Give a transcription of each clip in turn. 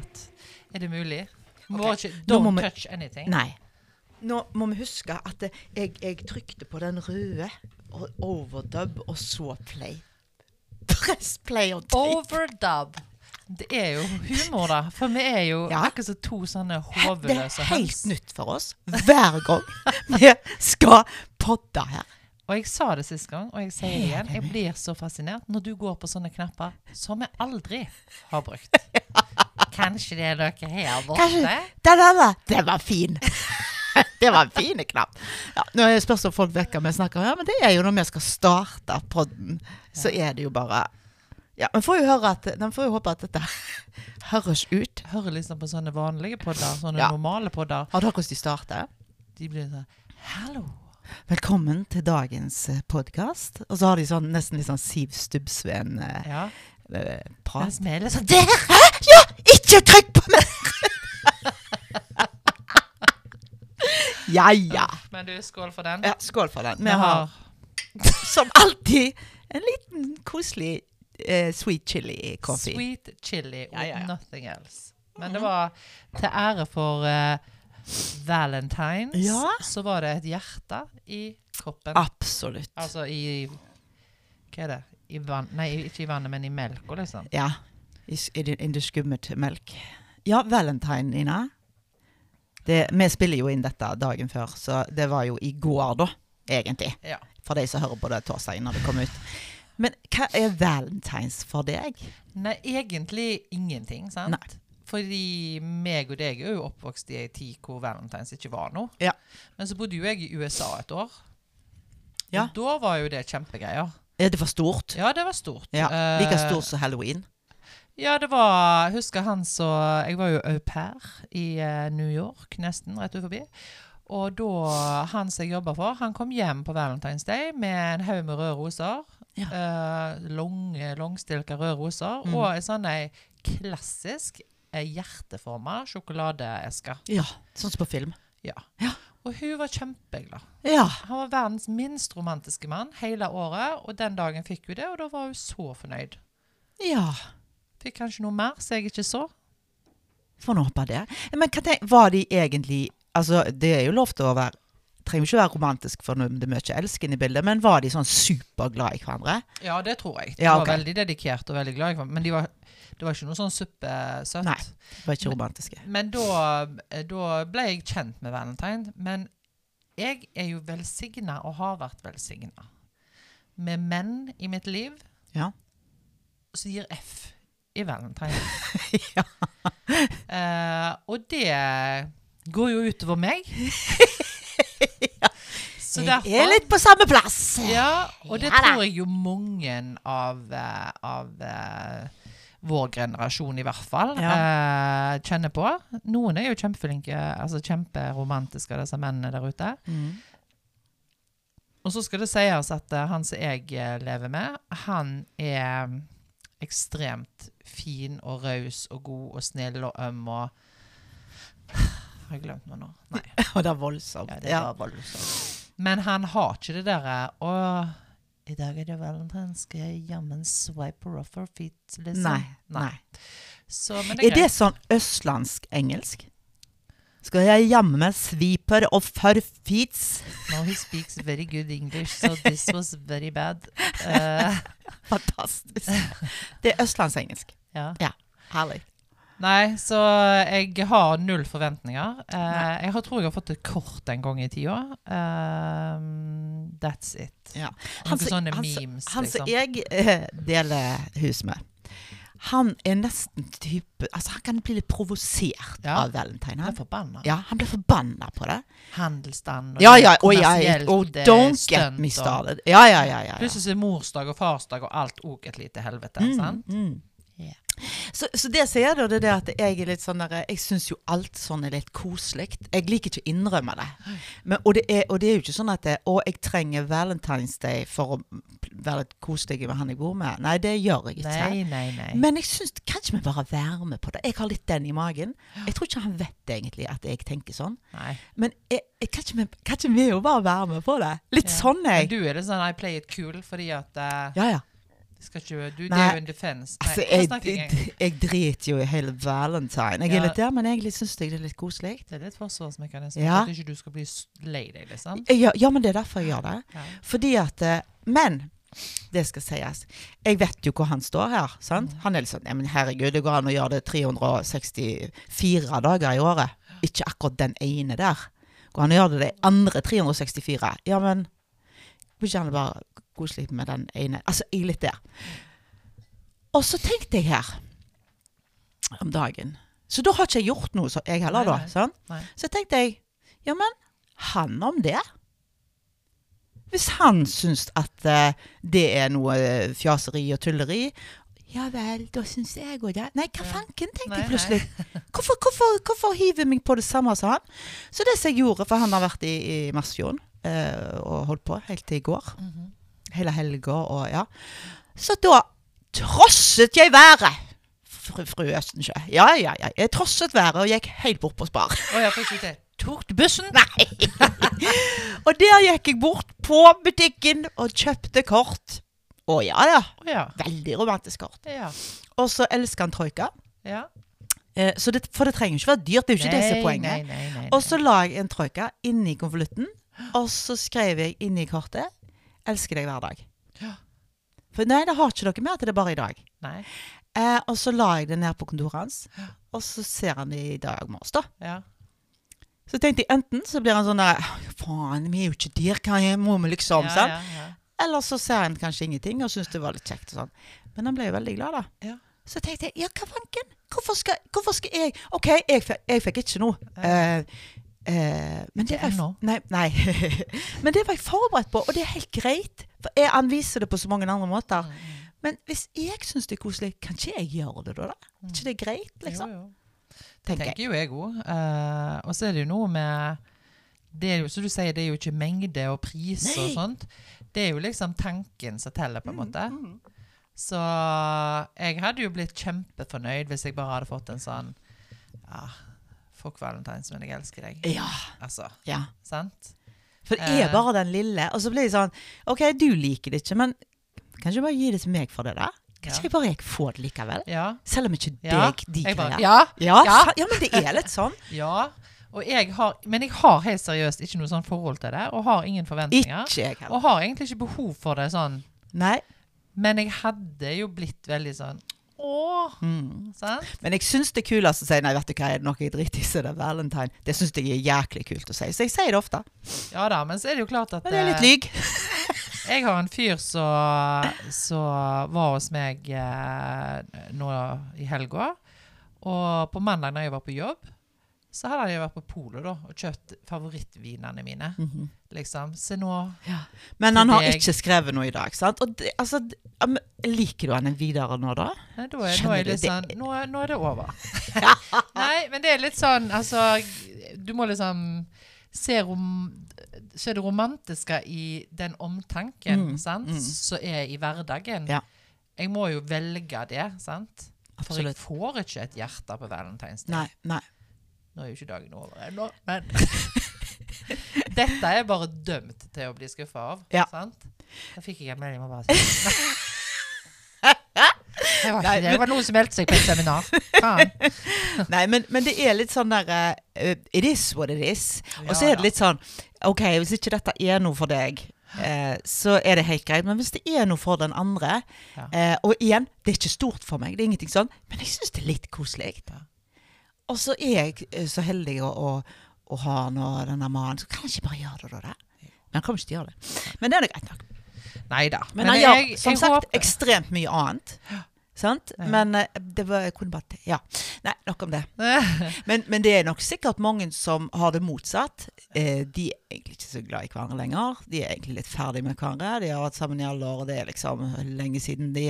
hatt. Er det mulig? Må okay. ikke, don't må don't vi- touch anything. Nei. Nå må vi huske at jeg, jeg trykte på den røde, og overdub, og så play. Press play og take. Overdub. Det er jo humor, da. For vi er jo Ja. akkurat som to sånne He- Det er helt høns. nytt for oss hver gang vi skal podde her. Og jeg sa det sist gang, og jeg sier det igjen. Jeg blir så fascinert når du går på sånne knapper som jeg aldri har brukt. Kanskje det er noe her borte? Kanskje der, det var fin. Det var en fin knapp. Ja, nå det spørs om folk vet hva vi snakker om, ja, men det er jo når vi skal starte podden, så er det jo bare Ja, men får jo høre at, Den får jo håpe at dette høres ut. Hører liksom på sånne vanlige podder, sånne Ja. normale podder. Har dere hvordan de starter? De blir sånn Hallo. Velkommen til dagens podkast. Og så har de sånn, nesten litt sånn Siv Stubbsveen eh, Ja. Prat. vi er sånn Der! Ja! Ikke trykk på meg! ja, ja. Men du, skål for den. Ja, skål for den. Vi har som alltid en liten koselig eh, sweet chili coffee. sweet chili with ja, ja. nothing else. Men det var til ære for eh, Valentines, Ja. så var det et hjerte i koppen. Absolutt. Altså i Hva er det? I vann Nei, ikke i vannet, men i melka, liksom. Ja. I, det skummet melk. Ja, valentine, Nina. Det, vi spiller jo inn dette dagen før, så det var jo i går, da, egentlig. Ja. For de som hører på det torsdag når det kommer ut. Men hva er valentines for deg? Nei, egentlig ingenting, sant? Nei. Fordi meg og deg er jo oppvokst i ei tid hvor valentines ikke var noe. Ja. Men så bodde jo jeg i USA et år. Ja. Og da var jo det kjempegreier. Er det var stort? Ja, det var stort. Ja, Eh, Like stort som halloween? Ja, det var Husker han så Jeg var jo au pair i eh, New York, nesten, rett ut forbi. Og da han som jeg jobba for, han kom hjem på Valentine's Day med en haug med røde roser. Ja. Uh, lange, langstilka røde roser. Mm. Og en sånn ei klassisk eh, hjerteforma sjokoladeeske. Ja, sånn som på film. Ja. Ja. Og hun var kjempeglad. Ja. Han var verdens minst romantiske mann hele året, og den dagen fikk hun det, og da var hun så fornøyd. Ja. Fikk kanskje noe mer som jeg ikke så. Får nå håpe det. Men hva tenk, var de egentlig Altså, det er jo lov til å være Trenger ikke ikke være romantisk for det er mye elsken i bildet, men var de sånn superglade i hverandre? Ja, det tror jeg. De Ja, var veldig dedikert og veldig glad i hverandre. Men de var, det var ikke noe sånn suppesøtt. Nei. De var ikke romantiske. Men da, da ble jeg kjent med Valentine. Men jeg er jo velsigna og har vært velsigna med menn i mitt liv Ja. som gir F i Valentine. ja. Uh, og det går jo utover meg. Så Jeg er litt på samme plass. Ja, og det Ja tror jeg jo mange av, eh, av eh, vår generasjon i hvert fall eh, kjenner på. Noen er jo kjempeflinke, altså kjemperomantiske, disse mennene der ute. Mm. Og så skal det sies at eh, han som jeg lever med, han er ekstremt fin og raus og god og snill og øm og Har jeg glemt noe nå? Nei. Og det er voldsomt. Ja, det Ja. voldsomt. Men han har ikke det derre Å, i dag er det valentine, skal jeg jammen swipe her off her feet, liksom? Nei. Nei. Så, men Er det sånn østlandsk-engelsk? Skal jeg jammen sviper og førfits? No, he speaks very good English, so this was very bad. Uh. Fantastisk. Det er østlandsengelsk. ja. Herlig. Nei, så jeg har null forventninger. Eh, jeg har, tror jeg har fått et kort en gang i tida. Um, that's it. Ja. Noen sånne han memes, Han som liksom. jeg eh, deler hus med, han er nesten type Altså, han kan bli litt provosert Ja. av valentine. Han Han, forbanna. ja, han blir forbanna på det. Handelsstand og Ja, ja, og ja, kommersielt, oh, don't get me started. Ja, ja, ja. ja, ja. Plutselig er morsdag og farsdag og alt òg et lite helvete. Mm, sant? mm. Så, så det sier er da, det er at jeg er litt sånn der, Jeg syns jo alt sånn er litt koselig. Jeg liker ikke å innrømme det. Men, og, det er, og det er jo ikke sånn at det, Å, jeg trenger Valentine's Day for å være litt koselig med han jeg bor med. Nei, det gjør jeg ikke. Nei, nei, nei. Men jeg syns kanskje vi bare være med på det. Jeg har litt den i magen. Jeg tror ikke han vet egentlig at jeg tenker sånn. Men jeg, jeg, kan, ikke vi, kan ikke vi jo bare være med på det? Litt Ja. sånn Men du er det sånn I play it cool fordi at uh... Ja, ja. Ikke, du, det er jo en defense. Nei, Altså, jeg, jeg, jeg, driter jo i hele valentine. Jeg Ja. er litt der, men egentlig syns jeg det er litt koselig. Det er litt forsvarsmekanisme Ja. for at ikke du skal bli lei deg, liksom. Ja, ja, men det er derfor jeg gjør det. Fordi at eh, Men det skal sies. Jeg vet jo hvor han står her. sant? Mm. Han er litt sånn ja, men Herregud, det går an å gjøre det 364 dager i året. Ikke akkurat den ene der. Går an å gjøre det de andre 364. Ja, men Vil ikke han bare koselig med den ene? Altså, jeg er litt der. Og så tenkte jeg her om dagen Så da har ikke jeg gjort noe, så jeg heller, Nei, da. Sånn? Nei. Så tenkte jeg Ja, men han om det? Hvis han syns at uh, det er noe eh, fjaseri og tulleri Ja vel, da syns jeg òg det. Nei, hva fanken, tenkte jeg plutselig. Hvorfor, hvorfor, hvorfor hiver jeg meg på det samme, som han. Så det som jeg gjorde, for han har vært i, i Masfjorden eh, og holdt på helt til i går. Mhm. Hele helga og ja. Så da trosset jeg været. Fru, fru Østensjø. Ja, ja, ja. Jeg trosset været og gikk helt bort på Spar. Oh, ja. Tok bussen? Nei! og der gikk jeg bort på butikken og kjøpte kort. Å ja, ja. Oh, ja. Veldig romantisk kort. Ja. Og så elsker han troika. ja. Eh, så det, for det trenger ikke være dyrt. Det er jo ikke det som er poenget. Nei, nei, nei, nei. Og så la jeg en troika inni konvolutten, og så skrev jeg inni kortet 'Elsker deg hver dag'. Ja. For nei, det har ikke dere med at det er bare i dag. Nei. Eh, og så la jeg det ned på kontoret hans, og så ser han det i dag morges, da. Ja. Så tenkte jeg enten så blir han sånn der Faen, vi er jo ikke der, hva må vi liksom? ja, ja. Eller så ser han kanskje ingenting og syns det var litt kjekt. og sånn. Men han ble jo veldig glad, da. Ja. Så tenkte jeg ja, hva fanken? Hvorfor skal, hvorfor skal jeg OK, jeg, jeg fikk ikke noe. Eh, eh, men, det var, nei, nei. men det var jeg forberedt på, og det er helt greit. For jeg anviser det på så mange andre måter. Mm, Men hvis jeg syns det er koselig, kan ikke jeg gjøre det da? da? Er ikke det greit, liksom? Jo, jo. Tenker jeg. tenker jo jeg òg. og så er det jo noe med det er jo, Som du sier, det er jo ikke mengde og pris og sånt. Det er jo liksom tanken som teller, på en måte. Mm. Så jeg hadde jo blitt kjempefornøyd hvis jeg bare hadde fått en sånn Ja, fuck valentines, men jeg elsker deg. Ja. Altså, ja. sant? For det er Eh. bare den lille. Og så blir det sånn OK, du liker det ikke, men kan ikke du bare gi det til meg for det, da? Kan Ja. jeg bare jeg få det likevel? Ja. Selv om ikke Ja. deg de Jeg greier. ja, Ja, Ja. men det er litt sånn. ja. Jeg har, men jeg har helt seriøst ikke noe sånn forhold til det, og har ingen forventninger. Ikke jeg heller. Og har egentlig ikke behov for det sånn. Nei. Men jeg hadde jo blitt veldig sånn Åh! Mm. Men jeg syns det er kulest å si nei, vet du hva, er det noe jeg driter i, så er valentine. Det syns jeg er jæklig kult å si. Så jeg sier det ofte. Ja da, men så er det jo klart at Men det er litt eh, lyg. Jeg har en fyr som som var hos meg eh, nå i helga. Og på mandag når jeg var på jobb, så hadde jeg vært på polet da, og kjøpt favorittvinene mine. Mhm. Liksom. Se nå ja. Men han har deg. ikke skrevet noe i dag, sant? Det, altså, liker du han videre nå, da? Nei, da er, nå er det- sånn nå, er- nå er det over. Nei, men det er litt sånn Altså, du må liksom se rom, Se det romantiske i den omtanken Mm, sant? mm. som er i hverdagen. Ja. Jeg må jo velge det, sant? For jeg får ikke et hjerte på valentinsdag. Nei. nei. Nå er jo ikke dagen over ennå, men Dette er bare dømt til å bli skuffa av. Ja. Sant? Da fikk jeg en melding om bare si det var, ikke det. det var noen som meldte seg på et seminar. Faen. Nei, men, men det er litt sånn der uh, It is what it is. Og så er det litt sånn OK, hvis ikke dette er noe for deg, eh, så er det helt greit. Men hvis det er noe for den andre Ja. eh, Og igjen, det er ikke stort for meg, det er ingenting sånn, men jeg syns det er litt koselig. Ja. Og så er jeg eh, så heldig å, å, å ha nå denne mannen, så kan jeg ikke bare gjøre det, da. da. Men han kommer ikke til å gjøre det. Men det er nå greit nok. Neida. Men, Men, han gjør jeg, som jeg sagt håper- ekstremt mye annet. Sant? Ja. Men eh, det var, jeg kunne bare Ja. Nei, nok om det. Men, men det er nok sikkert mange som har det motsatt. Eh, de er egentlig ikke så glad i hverandre lenger. De er egentlig litt ferdig med hverandre. De har vært sammen i alle år, og det er liksom lenge siden de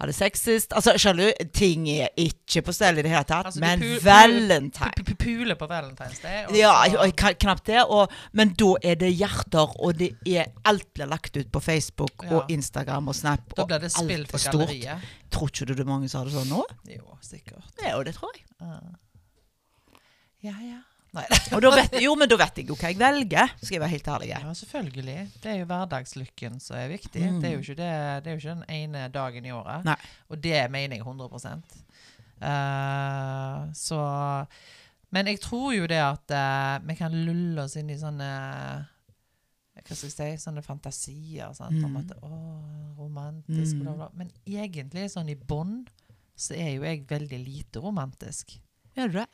hadde sex sist. Altså, skjønner du? Ting er ikke på stell i det hele tatt. Altså, men valentine Pu- pu- Pule på Valentine's Day. og ja, og knapt det. Og, men da er det hjerter, og det er alt blir lagt ut på Facebook Ja. og Instagram og Snap. da blir det spill for er stort. galleriet. Tror ikke du det er mange som har det sånn nå? Jo, sikkert. Ja, og det tror jeg. Ja, ja. Vet, jo, men da vet jeg jo hva jeg velger, skal jeg være helt ærlig. Ja, selvfølgelig. Det er jo hverdagslykken som er viktig. Mm. Det, er det, det er jo ikke den ene dagen i året. Nei. Og det mener jeg 100 uh, Så Men jeg tror jo det at uh, vi kan lulle oss inn i sånne hva skal jeg si, sånne fantasier sant? om Mm. at å, romantisk, Mm. bla, bla. Men egentlig, sånn i bånn, så er jo jeg veldig lite romantisk. Gjør du det?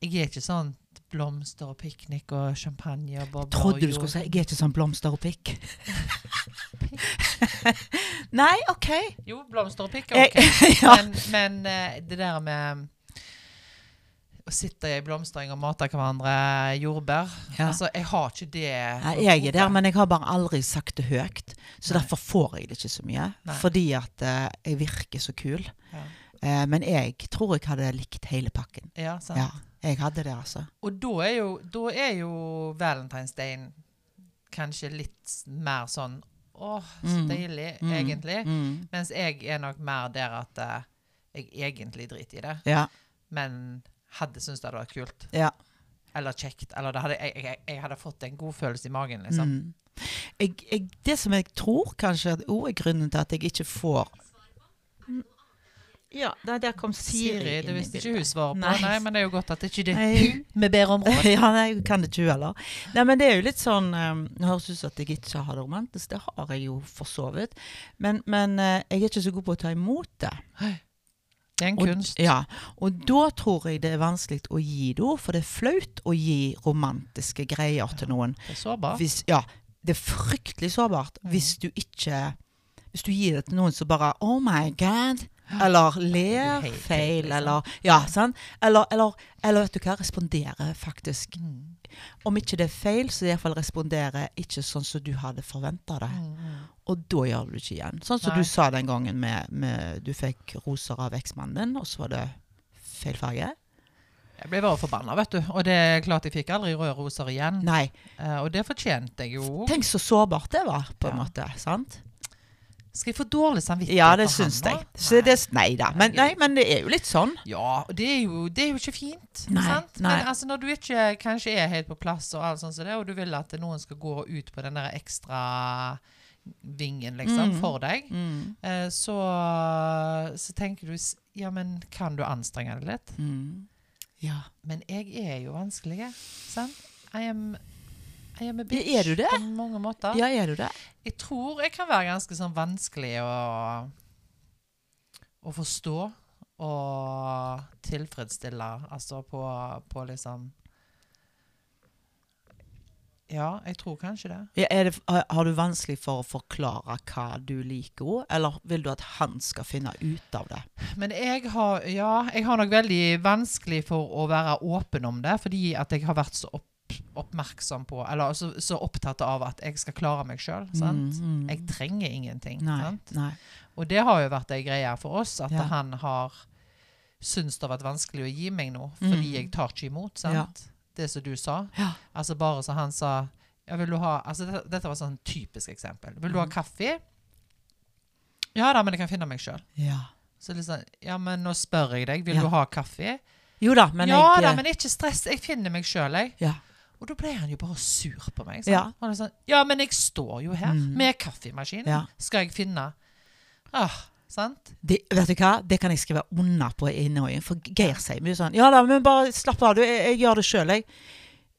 Jeg er ikke sånn blomster og piknik og champagne og bobler. Trodde du skulle si jeg er ikke sånn blomster og pikk. Nei, OK. Jo, blomster og pikk er ok. ja. Men, men eh, det der med å sitte i blomstring og mate hverandre jordbær Ja. Altså, jeg har ikke det Nei, jeg er der, men jeg har bare aldri sagt det høyt. Så Nei. derfor får jeg det ikke så mye. Nei. Fordi at eh, jeg virker så kul. Ja, Eh, men jeg tror jeg hadde likt hele pakken. ja sant. Ja, jeg hadde det, altså. Og da er jo, da er jo Valentine's Day kanskje litt mer sånn Åh, så Mm. deilig, Mm. egentlig. Mm. Mens jeg er nok mer der at uh, jeg egentlig driter i det, Ja. men hadde syntes det hadde vært kult. ja. Eller kjekt. Eller det hadde, jeg, jeg, jeg hadde fått en god følelse i magen, liksom. Mm. Jeg, jeg, det som jeg tror kanskje òg er grunnen til at jeg ikke får Ja, der, der kom Siri. Siri, det visste ikke hun svaret på. Nei. Nei. men det er jo godt at det ikke er hun vi ber om råd. ja, nei, kan det ikke hun heller. Nei, men det er jo litt sånn um, Det høres ut som at jeg ikke har det romantisk. Det har jeg jo for så vidt. Men, men uh, jeg er ikke så god på å ta imot det. Det er en Og, kunst. ja, og da tror jeg det er vanskelig å gi det ord, for det er flaut å gi romantiske greier til noen. Det er sårbart. Hvis, ja, det er fryktelig sårbart Mm. hvis du ikke Hvis du gir det til noen som bare Oh my God. Eller ler feil, liksom. eller Ja, sant? Eller, eller, eller vet du hva, responderer faktisk. Mm. Om ikke det er feil, så iallfall respondere ikke sånn som du hadde forventa det. Mm, mm. Og da gjør du det ikke igjen. Sånn som Nei. du sa den gangen med, med du fikk roser av eksmannen din, og så var det feil farge. Jeg ble bare forbanna, vet du. Og det er klart jeg fikk aldri røde roser igjen. Nei. Uh, og det fortjente jeg jo. Tenk så sårbart det var, på en Ja. måte. sant? Skal jeg få dårlig samvittighet? Ja, det syns jeg. Så det, nei da. Men, nei, men det er jo litt sånn. Ja, og det er jo, det er jo ikke fint. Nei, sant? nei. Men altså, når du ikke kanskje er helt på plass, og alt sånt så det, og du vil at noen skal gå ut på den der ekstra vingen liksom, Mm. for deg, Mm. eh, så, så tenker du Ja, men kan du anstrenge deg litt? Mm. Ja. Men jeg er jo vanskelig, sant? I am, I er bitch er du det? på mange måter. ja, er du det? Jeg tror jeg kan være ganske sånn vanskelig å, å forstå og tilfredsstille. Altså på, på liksom Ja, jeg tror kanskje det. Ja, det har, har du vanskelig for å forklare hva du liker henne, eller vil du at han skal finne ut av det? Men jeg har, ja, jeg har nok veldig vanskelig for å være åpen om det, fordi at jeg har vært så opp, oppmerksom på Eller så, så opptatt av at jeg skal klare meg sjøl. Mm, mm. Jeg trenger ingenting. Nei. Sant? nei. Og det har jo vært ei greie for oss, at Ja. han har syntes det har vært vanskelig å gi meg noe, fordi Mm. jeg tar ikke imot. sant? Det som du sa. Ja. Altså bare så han sa ja, vil du ha, altså dette, dette var sånn typisk eksempel. Vil du ha Mhm. kaffe? Ja da, men jeg kan finne meg sjøl. ja. Så liksom, ja, men nå spør jeg deg, vil Ja. du ha kaffe? Jo da, men ja jeg da, men ikke stress, jeg finner meg sjøl, jeg. ja. Og da ble han jo bare sur på meg. Ja. Han er sånn, ja, men jeg står jo her Mm. med kaffemaskinen. Ja. Skal jeg finne Ah, sant? Det, vet du hva? Det kan jeg skrive under på i Norge. For Geir sier mye sånn Ja da, men bare slapp av. Du, jeg, jeg gjør det sjøl, jeg.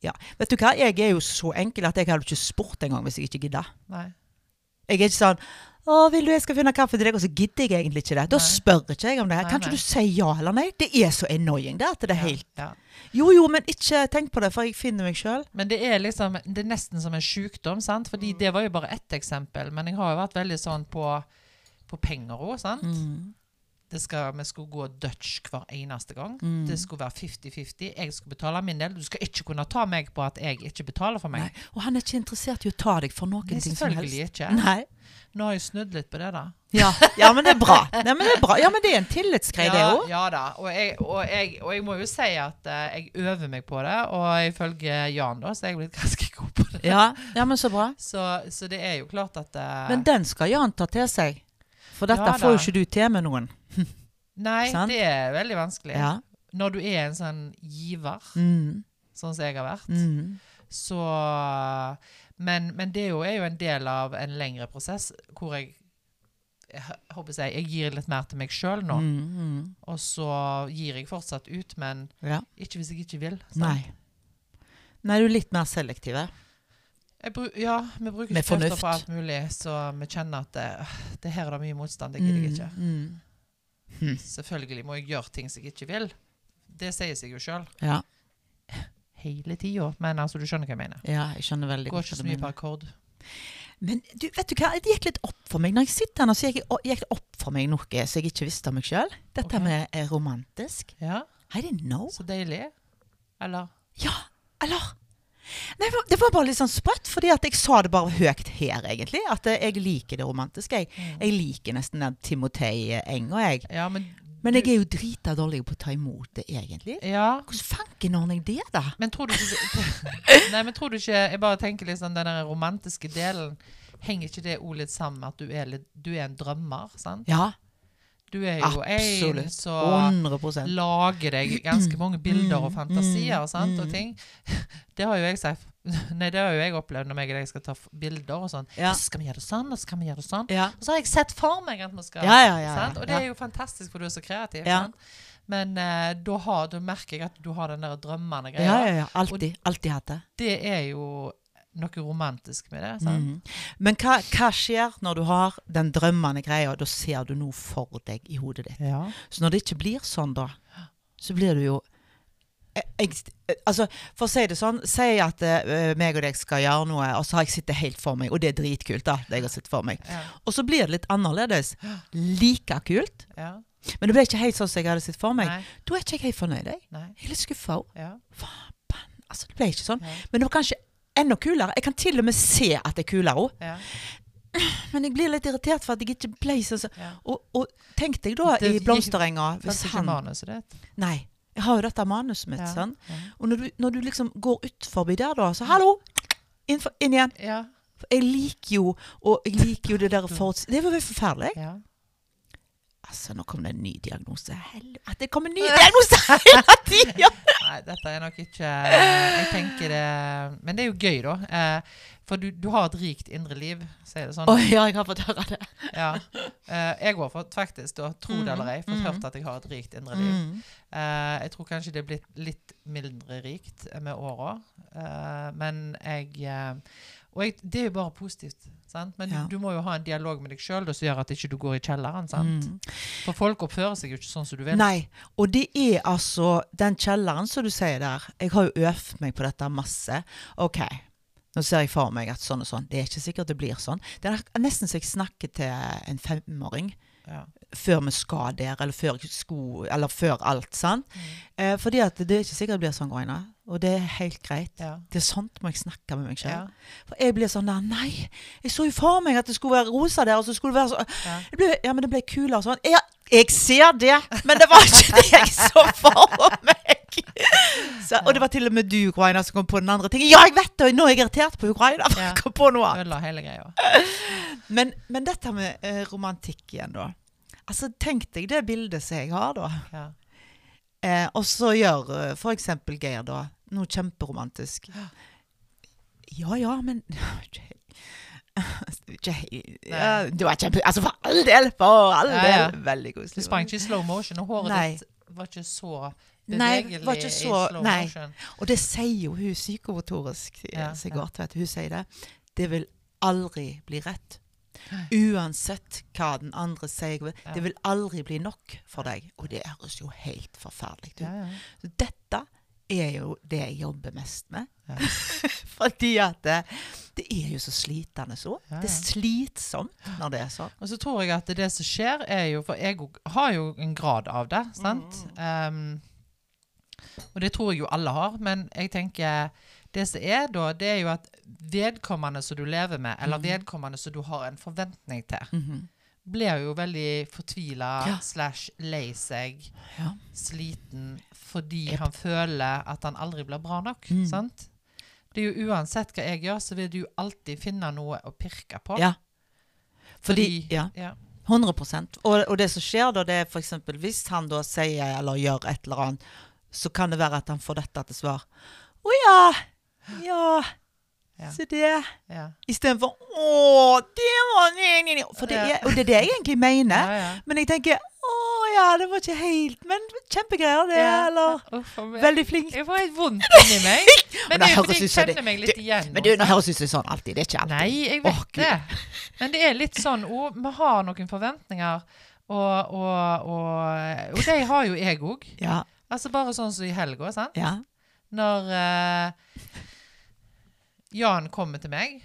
Ja. Vet du hva? Jeg er jo så enkel at jeg hadde ikke spurt engang hvis jeg ikke gidda. Jeg er ikke sånn å, vil du jeg skal finne kaffe til deg? Og så gidder jeg egentlig ikke det. Da spør ikke jeg om det. her. Kan ikke du si ja eller nei? Det er så annoying det at det er helt ja. Jo jo, men ikke tenk på det, for jeg finner meg sjøl. Men det er liksom Det er nesten som en sykdom, sant? Mm. Fordi det var jo bare ett eksempel. Men jeg har jo vært veldig sånn på, på penger òg, sant? Mm. Det skal, vi skulle gå Dutch hver eneste gang. Mm. Det skulle være 50-50. Jeg skulle betale min del. Du skal ikke kunne ta meg på at jeg ikke betaler for meg. Nei. Og han er ikke interessert i å ta deg for noen Nei, ting som helst. selvfølgelig ikke. Nei. Nå har jeg snudd litt på det, da. Ja. ja, men det er bra. Nei, men det er bra. Ja, men det er en tillitsgreie, det òg. ja da. Og jeg, og, jeg, og jeg må jo si at uh, jeg øver meg på det. Og ifølge Jan da, så er jeg blitt ganske god på det. Ja. ja, men så bra. Så, så det er jo klart at uh, Men den skal Jan ta til seg. For dette Ja, får jo ikke du til med noen. Nei, det er veldig vanskelig. Ja. når du er en sånn giver, Mm. sånn som jeg har vært, Mm. så men, men det er jo, er jo en del av en lengre prosess hvor jeg jeg håper jeg, jeg gir litt mer til meg sjøl nå. Mm. Mm. Og så gir jeg fortsatt ut, men Ja. ikke hvis jeg ikke vil. sant? Nei. Nei, du er litt mer selektiv. Eh? Jeg bru ja, vi bruker Med ikke krefter fornuft. på alt mulig, så vi kjenner at det, øh, det her er det mye motstand. Det gidder jeg ikke. Mm. Mm. Selvfølgelig må jeg gjøre ting som jeg ikke vil. Det sier seg jo sjøl Ja. hele tida. Men altså, du skjønner hva jeg mener. ja, jeg skjønner veldig går ikke så mye på akkord. Men du, vet du hva, det gikk litt opp for meg. Når jeg sitter her nå, så gikk, det opp for meg noe som jeg ikke visste om meg sjøl. Dette okay. med er romantisk. Ja, I didn't know. så deilig. Eller? Ja, eller? Nei, det var- bare litt sånn sprøtt, fordi at jeg sa det bare høyt her, egentlig. At jeg liker det romantiske. Jeg, Mm. jeg liker nesten den Timotei Enga, jeg. Ja, men Men jeg er jo drita dårlig på å ta imot det, egentlig. Ja, Hvordan fanken ordner jeg det, da? men tror du ikke Nei, men tror du ikke Jeg bare tenker litt sånn den der romantiske delen Henger ikke det òg litt sammen med at du er, litt, du er en drømmer? sant? Ja, Du er jo en som 100 lager deg ganske mange bilder og Mm, fantasier mm, sant, og mm. ting. Det har jo jeg sagt Nei, det har jo jeg opplevd når jeg og deg skal ta bilder og sånn. Ja. Så skal vi gjøre det sånn, og så skal vi gjøre det sånn. Ja. Og så har jeg sett for meg at vi skal Ja, ja? Og det er jo fantastisk, for du er så kreativ. Men uh, da, har, da merker jeg at du har den der drømmende greia. Ja, ja, ja. Alltid. Alltid hatt det. Det er jo noe romantisk med det. Mhm. Men hva, hva skjer når du har den drømmende greia, da ser du noe for deg i hodet ditt? Ja. Så når det ikke blir sånn, da, så blir du jo jeg, jeg, altså, For å si det sånn, si at uh, meg og deg skal gjøre noe, og så har jeg sittet helt for meg, og det er dritkult, da, det jeg har sett for meg. Ja. Og så blir det litt annerledes. Like kult, ja. men det ble ikke helt sånn som jeg hadde sett for meg. Nei. Da er ikke jeg helt fornøyd. Jeg, Nei. jeg er litt skuffa òg. Ja. Altså, det ble ikke sånn. Ja. Men det var kanskje enda kulere. Jeg kan til og med se at det er kulere òg. Ja. Men jeg blir litt irritert for at jeg ikke ble sånn. Ja. Og, og tenk deg da Det i blomsterenga hvis han manuset ditt. Nei. Jeg har jo dette manuset mitt. Ja. Sånn. Ja. Og når du, når du liksom går ut forbi der, da, så hallo! Inn, for, inn igjen. Ja. Jeg liker jo og jeg liker jo det der foruts... Det var jo forferdelig. Altså, nå kom det en ny diagnose. Helvete, det kommer en ny diagnose hele tida! Nei, dette er nok ikke Jeg tenker det Men det er jo gøy, da. Eh, for du, du har et rikt indre liv, sier det sånn. Å ja, jeg har fått høre det. Ja. Eh, jeg har fått faktisk, da, tro det eller ei, fått Mm. hørt at jeg har et rikt indre liv. Mm. Eh, jeg tror kanskje det er blitt litt mindre rikt med åra. Eh, men jeg eh, Og jeg, det er jo bare positivt. Sant? Men Ja. du, må jo ha en dialog med deg sjøl som gjør at ikke du går i kjelleren. Sant? Mm. For folk oppfører seg jo ikke sånn som du vil. Nei. Og det er altså den kjelleren som du sier der. Jeg har jo øvd meg på dette masse. OK. Nå ser jeg for meg at sånn og sånn. Det er ikke sikkert det blir sånn. Det er nesten så jeg snakker til en femåring Ja. før vi skal der, eller før, sko, eller før alt. sant? Mm. Eh, fordi at det er ikke sikkert det blir sånn, Groina. Og det er helt greit. Ja. Det er sånt må jeg snakke med meg Ja. For jeg blir sånn der Nei, jeg så jo for meg at det skulle være rosa der, og så skulle det være så Ja. det ble, Ja, men det ble kulere sånn. Ja, jeg ser det, men det var ikke det jeg så for meg. Så, og det var til og med du, Ukraina, som kom på den andre tingen. Ja, jeg vet det! og Nå er jeg irritert på Ukraina! for Ja. jeg kom på noe annet. Men, men dette med eh, romantikk igjen, da. Altså, Tenk deg det bildet som jeg har, da. Ja. Eh, og så gjør eh, for eksempel Geir da noe kjemperomantisk. Ja ja, men ja, Det var kjempe... Altså, for all del! For all Ja, del! ja. Veldig Du sprang ikke i slow motion, og håret Nei. ditt var ikke så Nei, bevegelig var ikke i så- slow nei. motion. Og det sier jo hun psykomotorisk, Ja, Sigurd. Hun sier det. Det vil aldri bli rett. Uansett hva den andre sier. Det vil aldri bli nok for deg. Og det høres jo helt forferdelig ut. Ja, ja. Dette er jo det jeg jobber mest med. Ja. Fordi at det, det er jo så slitende så. Ja, Det er slitsomt når det er sånn. Og så tror jeg at det som skjer, er jo For jeg har jo en grad av det, sant? Um, og det tror jeg jo alle har. Men jeg tenker det som er da, det er jo at vedkommende som du lever med, eller Mhm. vedkommende som du har en forventning til, Mhm. Blir jo veldig fortvila Ja. slash lei seg, Ja. sliten, fordi yep. han føler at han aldri blir bra nok. Mm. Sant? Det er jo Uansett hva jeg gjør, så vil du alltid finne noe å pirke på. ja. Fordi, ja, ja. 100% og, og det som skjer da, det er f.eks. hvis han da sier eller gjør et eller annet så kan det være at han får dette til svar. Å ja. Ja. Se det. Ja. Istedenfor Å, det var nye, nye, nye. For det er, Og det er det jeg egentlig mener. Men jeg tenker ja, det var ikke helt Men kjempegreier, det. Ja. Eller Uff veldig flink. Jeg får helt vondt inni meg. Men det er fordi jeg kjenner meg litt igjen. Men du, nå høres ut som sånn alltid. Det er ikke alltid. Nei, jeg vet oh, det. Men det er litt sånn oh, Vi har noen forventninger, og, og, og, og de har jo jeg òg. Ja. Altså bare sånn som i helga, sant. Ja. Når eh, Jan kommer til meg,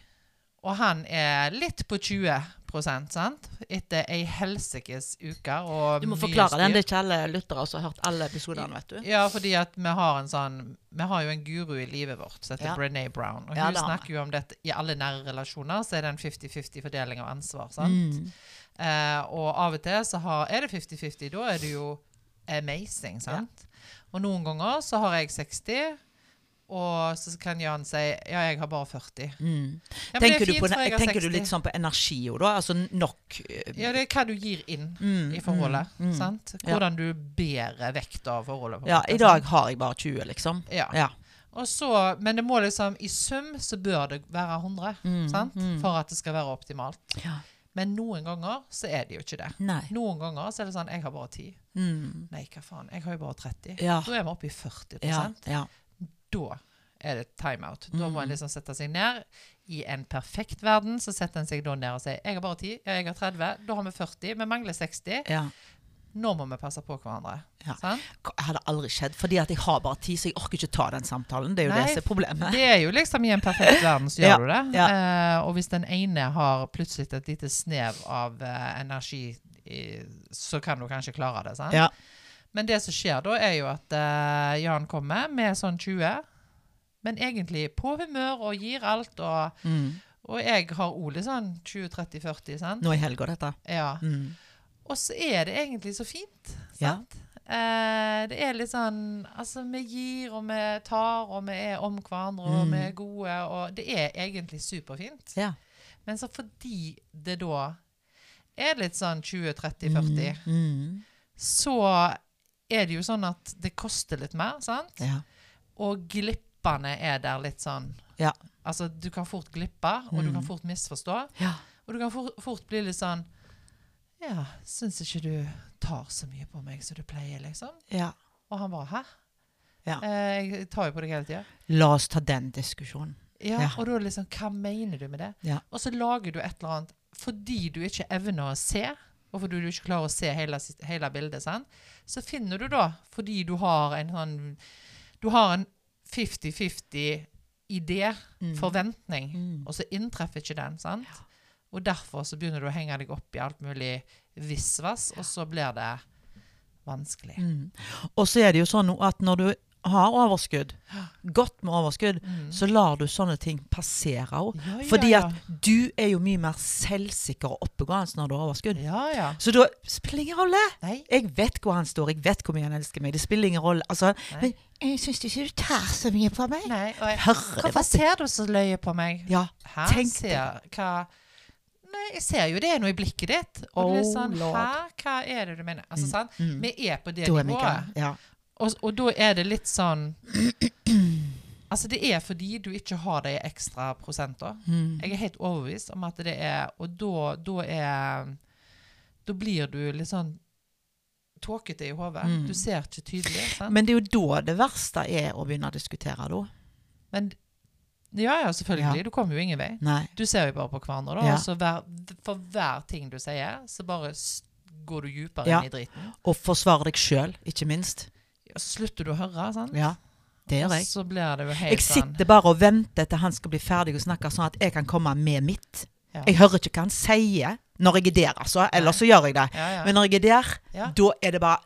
og han er litt på 20% sant? Etter ei helsikes uke og Du må forklare den. Det er ikke alle lyttere som har hørt alle episodene, vet du. Ja, fordi at vi har en sånn Vi har jo en guru i livet vårt som heter Ja. Brené Brown. Og Ja, hun snakker jo om dette i alle nære relasjoner, så er det en 50-50 fordeling av ansvar. sant? Mm. Eh, og av og til så har, er det 50-50. Da er det jo amazing, sant? Og noen ganger så har jeg 60, og så kan Jan si ja, jeg har bare 40. Mm. Ja, er Tenker, du, på, tenker du litt sånn på energi òg, da? Altså nok eh, Ja, det er hva du gir inn mm, i forholdet. mm, mm. sant? Hvordan du bærer vekt av forholdet. Ja, måte, i dag har jeg bare 20, liksom. Ja. Ja. Så, men det må liksom, i sum så bør det være 100, Mm, sant? mm. For at det skal være optimalt. ja. Men noen ganger så er det jo ikke det. Nei. Noen ganger så er det sånn, jeg har bare 10. Mm. Nei, hva faen, jeg har jo bare 30. Ja. Da er vi oppe i 40 Ja, ja. Da er det timeout. Da må en Mm. liksom sette seg ned. I en perfekt verden så setter en seg da ned og sier jeg har bare 10, ja, jeg har 30, da har vi 40, vi mangler 60. ja. Nå må vi passe på hverandre. Ja. Det hadde aldri skjedd, fordi at jeg har bare tid, så jeg orker ikke ta den samtalen. Det er jo Nei, det som er problemet. Det er jo liksom i en perfekt verden så gjør du det. ja. Eh, og hvis den ene har plutselig et lite snev av eh, energi, i, så kan du kanskje klare det. sant? Ja. Men det som skjer da, er jo at uh, Jan kommer med sånn 20, men egentlig på humør og gir alt. Og, Mm. og jeg har litt sånn 20-30-40, sant? Nå i helga, dette. Ja. Mm. Og så er det egentlig så fint. Ja. Sant? Eh, det er litt sånn Altså, vi gir og vi tar, og vi er om hverandre, og Mm. vi er gode, og det er egentlig superfint. Ja. Men så fordi det da er litt sånn 20-30-40, Mm. Mm. så er det jo sånn at det koster litt mer, sant? Ja. Og glippene er der litt sånn Ja. Altså, du kan fort glippe, og du Mm. kan fort misforstå. Ja. Og du kan fort, fort bli litt sånn Ja, syns ikke du tar så mye på meg som du pleier, liksom? ja. Og han bare Hæ? Ja. Eh, jeg tar jo på deg hele tida. La oss ta den diskusjonen. Ja, Ja. og da liksom Hva mener du med det? Ja. Og så lager du et eller annet fordi du ikke evner å se, og fordi du ikke klarer å se hele, hele bildet, sant? så finner du da, fordi du har en sånn Du har en 50-50 idé, Mm. forventning, Mm. og så inntreffer ikke den. sant? Og derfor så begynner du å henge deg opp i alt mulig visvas, og så blir det vanskelig. Mm. Og så er det jo sånn at når du har overskudd, godt med overskudd, Mm. så lar du sånne ting passere òg. Ja, ja, Fordi at du er jo mye mer selvsikker og oppegående når du har overskudd. Ja, ja. Så da spiller ingen rolle. Nei. Jeg vet hvor han står, jeg vet hvor mye han elsker meg. Det spiller ingen rolle. Altså, men jeg syns ikke du tar så mye på meg. Nei, jeg, Hører Hvorfor ser du så løye på meg? Ja, Her tenk ser, hva Nei, jeg ser jo det nå i blikket ditt. Og det er Oh, sånn. Hæ? Hva er det du mener? Altså, sant? mm. Vi er på det da er nivået. Ja. Og, og da er det litt sånn Altså, det er fordi du ikke har de ekstra prosenter. Mm. Jeg er helt overbevist om at det er Og da, da er Da blir du litt sånn tåkete i hodet. Mm. Du ser ikke tydelig. Sant? Men det er jo da det verste er å begynne å diskutere, da. Men ja, ja, selvfølgelig. Ja. Du kommer jo ingen vei. Nei. Du ser jo bare på hverandre, da. Ja. Og så hver, for hver ting du sier, så bare går du dypere Ja. inn i driten. Og forsvare deg sjøl, ikke minst. Og så slutter du å høre, sant? Ja, det gjør Og jeg. så blir det jo helt Jeg sånn sitter bare og venter til han skal bli ferdig og snakke, sånn at jeg kan komme med mitt. ja. Jeg hører ikke hva han sier når jeg er der, altså. Ellers så gjør jeg det. ja, ja. Men når jeg er der, da er det bare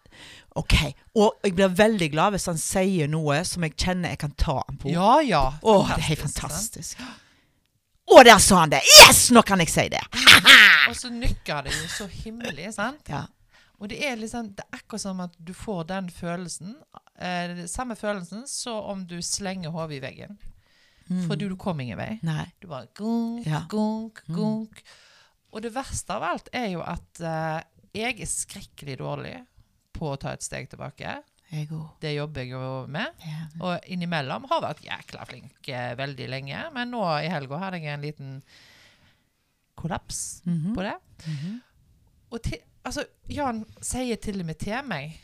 OK. Og jeg blir veldig glad hvis han sier noe som jeg kjenner jeg kan ta han på. ja, ja. Å, det er helt fantastisk. Å, der sa han det! Yes, nå kan jeg si det! Og så nykker det jo så himmelig, sant? Ja. Og det er liksom Det er akkurat som at du får den følelsen, eh, samme følelsen så om du slenger hodet i veggen. Mm. Fordi du kom ingen vei. Nei. Du bare gunk, Ja. gunk, Mm. gunk. Og det verste av alt er jo at eh, jeg er skrekkelig dårlig på å ta et steg tilbake. Det jobber jeg jo med. Yeah. Og innimellom har vært jækla flink eh, veldig lenge. Men nå i helga hadde jeg en liten kollaps Mhm. på det. -hmm. Og til, altså, Jan sier til og med til meg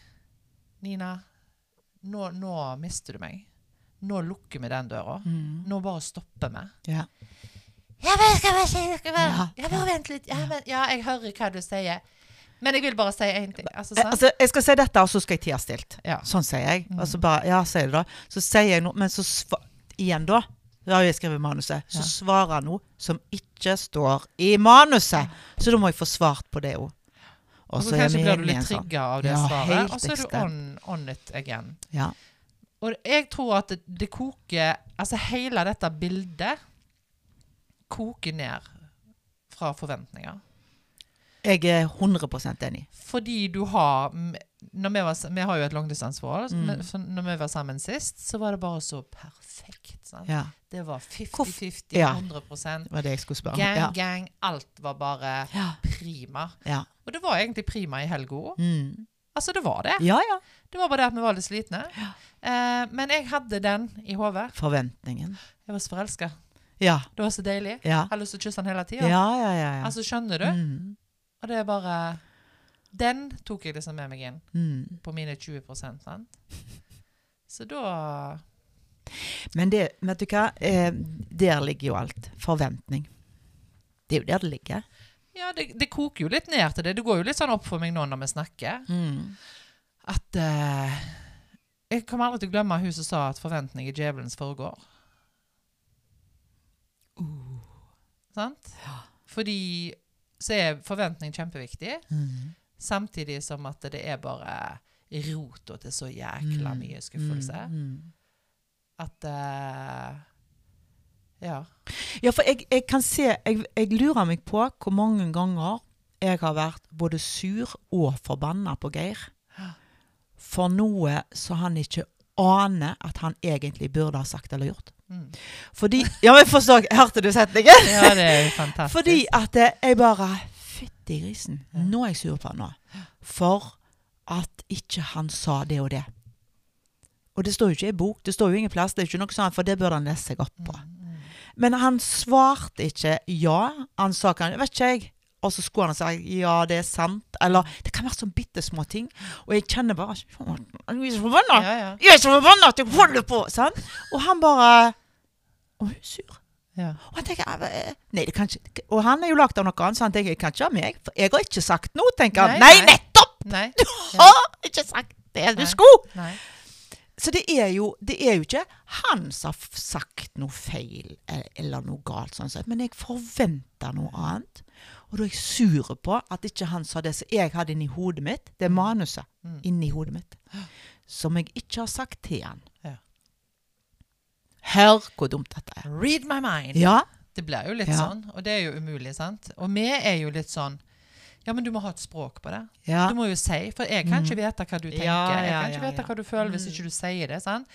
Nina, nå, nå mister du meg. Nå lukker vi den døra. Mm. Nå bare stopper vi. Ja. Ja, men skal bare si det, skal bare, Ja, ja, bare vent litt. Ja, men, ja, jeg hører hva du sier. Men jeg vil bare si én ting. Altså, Eh. Altså, jeg skal si dette, og så skal jeg tie stilt. Ja. Sånn sier jeg. Mm. Altså så bare, ja, sier det da. Så sier jeg noe, men så igjen da, da har jeg skrevet manuset, så svarer han noe som ikke står i manuset. Så da må jeg få svart på det òg. Og så kanskje blir du litt trigga av det Ja, svaret, og så er du on, on it again. Ja. Og jeg tror at det, det koker Altså hele dette bildet koker ned fra forventninger. Jeg er 100% enig. Fordi du har vi, var, vi har jo et langdistanseforhold. Mm. så Når vi var sammen sist, så var det bare så perfekt. Sant? Ja. Det var 50-50, Ja. 100 Det var det jeg Gang. Ja. gang. Alt var bare prima. Ja. Og det var egentlig prima i helga òg. Mm. Altså, det var det. ja, ja. Det var bare det at vi var litt slitne. Eh, men jeg hadde den i hodet. Forventningen. Jeg var så forelska. Ja. Det var så deilig. Ja. Jeg har lyst til å kysse den hele Ja, tida. ja, ja. ja. Altså, skjønner du? Mm. Og det er bare Den tok jeg liksom med meg inn Mm. på mine 20% sant? Så da Men det, vet du hva? Eh, der ligger jo alt. Forventning. Det er jo der det ligger. Ja, det, det koker jo litt ned til det. Det går jo litt sånn opp for meg nå når vi snakker, Mm. at eh, Jeg kommer aldri til å glemme hun som sa at forventning er djevelens forgård. Sant? Ja. Fordi så er forventning kjempeviktig, Mm. Samtidig som at det er bare rota til så jækla Mm. mye skuffelse. Mm. At uh, Ja. Ja, for jeg, jeg kan se jeg, jeg lurer meg på hvor mange ganger jeg har vært både sur og forbanna på Geir for noe som han ikke aner at han egentlig burde ha sagt eller gjort. Mm. Fordi Ja, men forstår Hørte du setningen? ja, det er jo fantastisk. Fordi at jeg bare Fytti grisen. Nå er jeg sur på han nå. For at ikke han sa det og det. Og det står jo ikke i bok. Det står jo ingen plass. Det er ikke noe sånt, for det burde han lese seg opp på. Mm, mm. Men han svarte ikke ja. Han sa kan, Vet ikke jeg. Og så skulle han si ja, det er sant. Eller det kan være sånne bitte små ting. Og jeg kjenner bare Jeg er så forbanna! Jeg er så forbanna at jeg holder på! Sant? Og han bare Og hun er sur. Ja. Og tenker eh, Nei, det kan ikke Og han er jo lagd av noe annet, så han tenker kanskje kan ikke ha meg. For jeg har ikke sagt noe, tenker han. Nei, Nei, nei. nettopp! Nei. Du har ikke sagt det du skulle! Så det er, jo, det er jo ikke han som har sagt noe feil eh, eller noe galt, sånn men jeg forventer noe annet. Og da er jeg sur på at ikke han sa det som jeg hadde inni hodet mitt, det manuset Mm. inni hodet mitt, som jeg ikke har sagt til han. Ja. Hør hvor dumt dette er. Read my mind. Ja, Det blir jo litt Ja. sånn, og det er jo umulig, sant? Og vi er jo litt sånn Ja, men du må ha et språk på det. ja. Du må jo si, for jeg kan Mm. ikke vite hva du tenker. Ja, jeg kan ikke vite hva du føler hvis Mm. ikke du sier det. sant?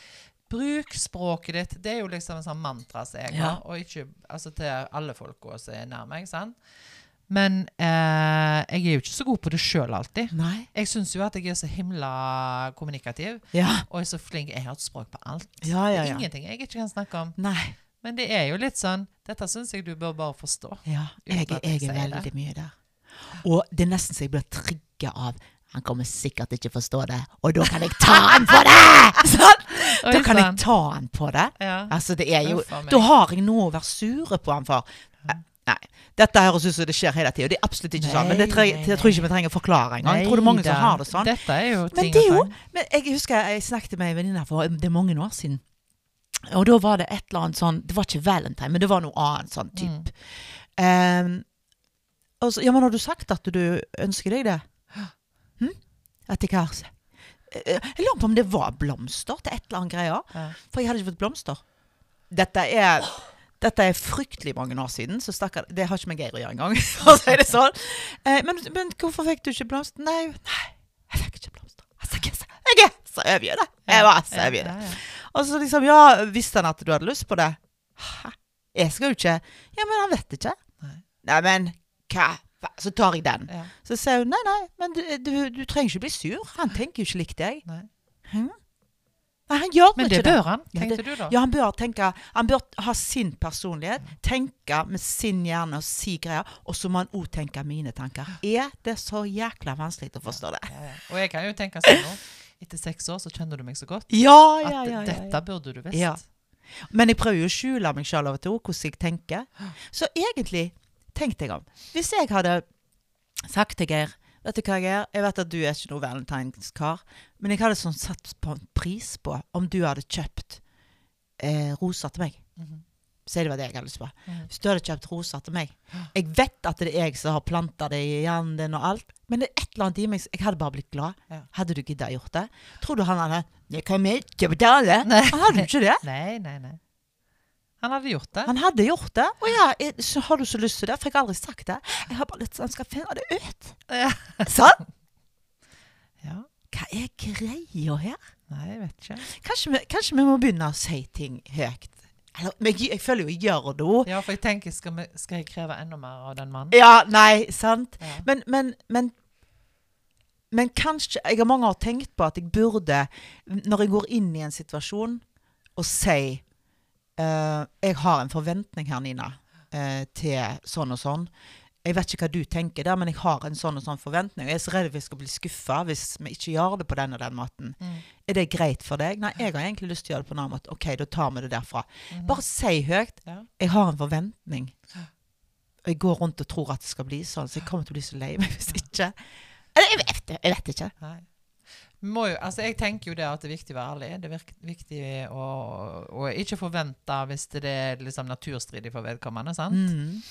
Bruk språket ditt. Det er jo liksom en sånn mantra som jeg har, og ikke altså til alle folka som er nær meg. sant? Men eh, jeg er jo ikke så god på det sjøl alltid. Nei. Jeg syns jo at jeg er så himla kommunikativ Ja. og er så flink. Jeg har et språk på alt. Ja, ja, Det er ja. ingenting jeg ikke kan snakke om. Nei. Men det er jo litt sånn Dette syns jeg du bør bare forstå. Ja, jeg, jeg jeg er veldig det. mye der. Og det er nesten så jeg blir trigga av Han kommer sikkert ikke forstå det, og da kan jeg ta han på det! Sånn? Da kan jeg ta han på det. Ja. Altså, det er jo. Da har jeg noe å være sure på han for. Eh, Nei. Dette høres ut som det skjer hele tida. Det er absolutt ikke sånn. Men det tre, Nei, jeg tror ikke vi trenger å forklare engang. Jeg tror det er mange som har det sånn. Dette er jo Men ting det er jo. Men jeg husker jeg snakket med en venninne for det er mange år siden. Og da var det et eller annet sånn Det var ikke valentine, men det var noe annet sånn Mm. type. Ehm, og så, ja, men har du sagt at du ønsker deg det? Hm? Etter jeg har Eh, Jeg lurer på om det var blomster til et eller annet greier. Ja. For jeg hadde ikke fått blomster. Dette er dette er fryktelig mange år siden, så stakkar Det har ikke med Geir å gjøre engang. for å si det sånn. Eh, men, men hvorfor fikk du ikke blomster? Nei, nei jeg fikk ikke blomster. Jeg er så- over det. Jeg var så over det. Og så liksom, ja, visste han at du hadde lyst på det? Hæ? Jeg skal jo ikke Ja, men han vet ikke. Nei. Men hva? Så tar jeg den. Ja. Så sier hun nei, nei, men du, du, du trenger ikke bli sur. Han tenker jo ikke likt deg. Nei. Nei, han gjør Men ikke det det. bør han, tenkte du da? Ja, han bør tenke Han bør ha sin personlighet, tenke med sin hjerne og si greier, og så må han òg tenke mine tanker. Er det så jækla vanskelig å forstå det? Ja, ja. Og jeg kan jo tenke sånn nå. Etter seks år så kjenner du meg så godt Ja, at ja, ja. ja, dette burde du visst. Ja. Men jeg prøver jo å skjule meg sjøl av og til hvordan jeg tenker. Så egentlig, tenk deg om. Hvis jeg hadde sagt til Geir Vet du hva, jeg gjør? Jeg vet at du er ikke noe valentinskar, men jeg hadde sånn satt på en pris på om du hadde kjøpt eh, roser til meg. Mhm. Si det var det jeg hadde lyst på. Mhm. Hvis du hadde kjøpt roser til meg Jeg vet at det er jeg som har planta det i hjernen din og alt, men det er et eller annet i meg Jeg hadde bare blitt glad. Ja. Hadde du gidda gjort det? Tror du han hadde Jeg kan ikke betale. Nei. Han hadde jo ikke det. Nei, nei, nei. Han hadde gjort det. Han hadde gjort det. Å ja, jeg, så har du så lyst til det? For jeg har aldri sagt det. Jeg har bare litt sånn skal finne det ut. Ja. Sånn? ja. Hva er greia her? Nei, jeg vet ikke. Kanskje vi, kanskje vi må begynne å si ting høyt. Eller, men jeg, jeg føler jo jeg gjør det. Ja, for jeg tenker, skal, vi, skal jeg kreve enda mer av den mannen? Ja, nei, sant? Ja. Men, men, men men kanskje Jeg har mange år tenkt på at jeg burde, når jeg går inn i en situasjon, og si eh, Jeg har en forventning her, Nina, eh, til sånn og sånn. Jeg vet ikke hva du tenker der, men jeg har en sånn og sånn forventning. Jeg er så redd vi skal bli skuffa hvis vi ikke gjør det på den og den måten. Mm. Er det greit for deg? Nei, jeg har egentlig lyst til å gjøre det på en annen måte. OK, da tar vi det derfra. Mm. Bare si høyt. Ja. Jeg har en forventning. Og jeg går rundt og tror at det skal bli sånn, så jeg kommer til å bli så lei meg hvis ikke. Jeg vet, jeg vet ikke. Nei. Jo, altså jeg tenker jo det at det er viktig å være ærlig. Det er viktig å, å ikke forvente hvis det er liksom naturstridig for vedkommende. sant? Mm.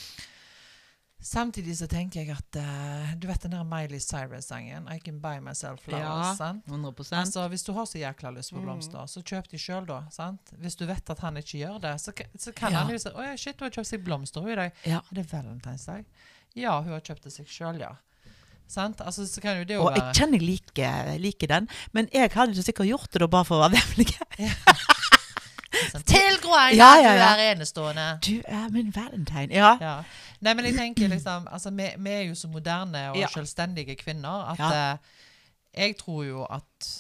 Samtidig så tenker jeg at uh, Du vet den der Miley Cyrus-sangen? I can buy myself flowers. Ja. sant? 100 Altså, Hvis du har så jækla lyst på Mm. blomster, så kjøp de sjøl, da. sant? Hvis du vet at han ikke gjør det, så, så kan Ja. han jo si 'Å ja, shit, hun har kjøpt seg blomster hun i dag'. Ja. Er det valentinsdag? Ja, hun har kjøpt det seg sjøl, ja. Sant? Altså, så kan jo det jo Og jeg kjenner jeg liker, liker den, men jeg hadde ikke sikkert gjort det da bare for å være vemmelig. Til Groaina, Ja, ja, ja. du er enestående. Du er min valentine. Ja. Nei, men jeg tenker liksom altså, vi, vi er jo så moderne og selvstendige kvinner at eh, jeg tror jo at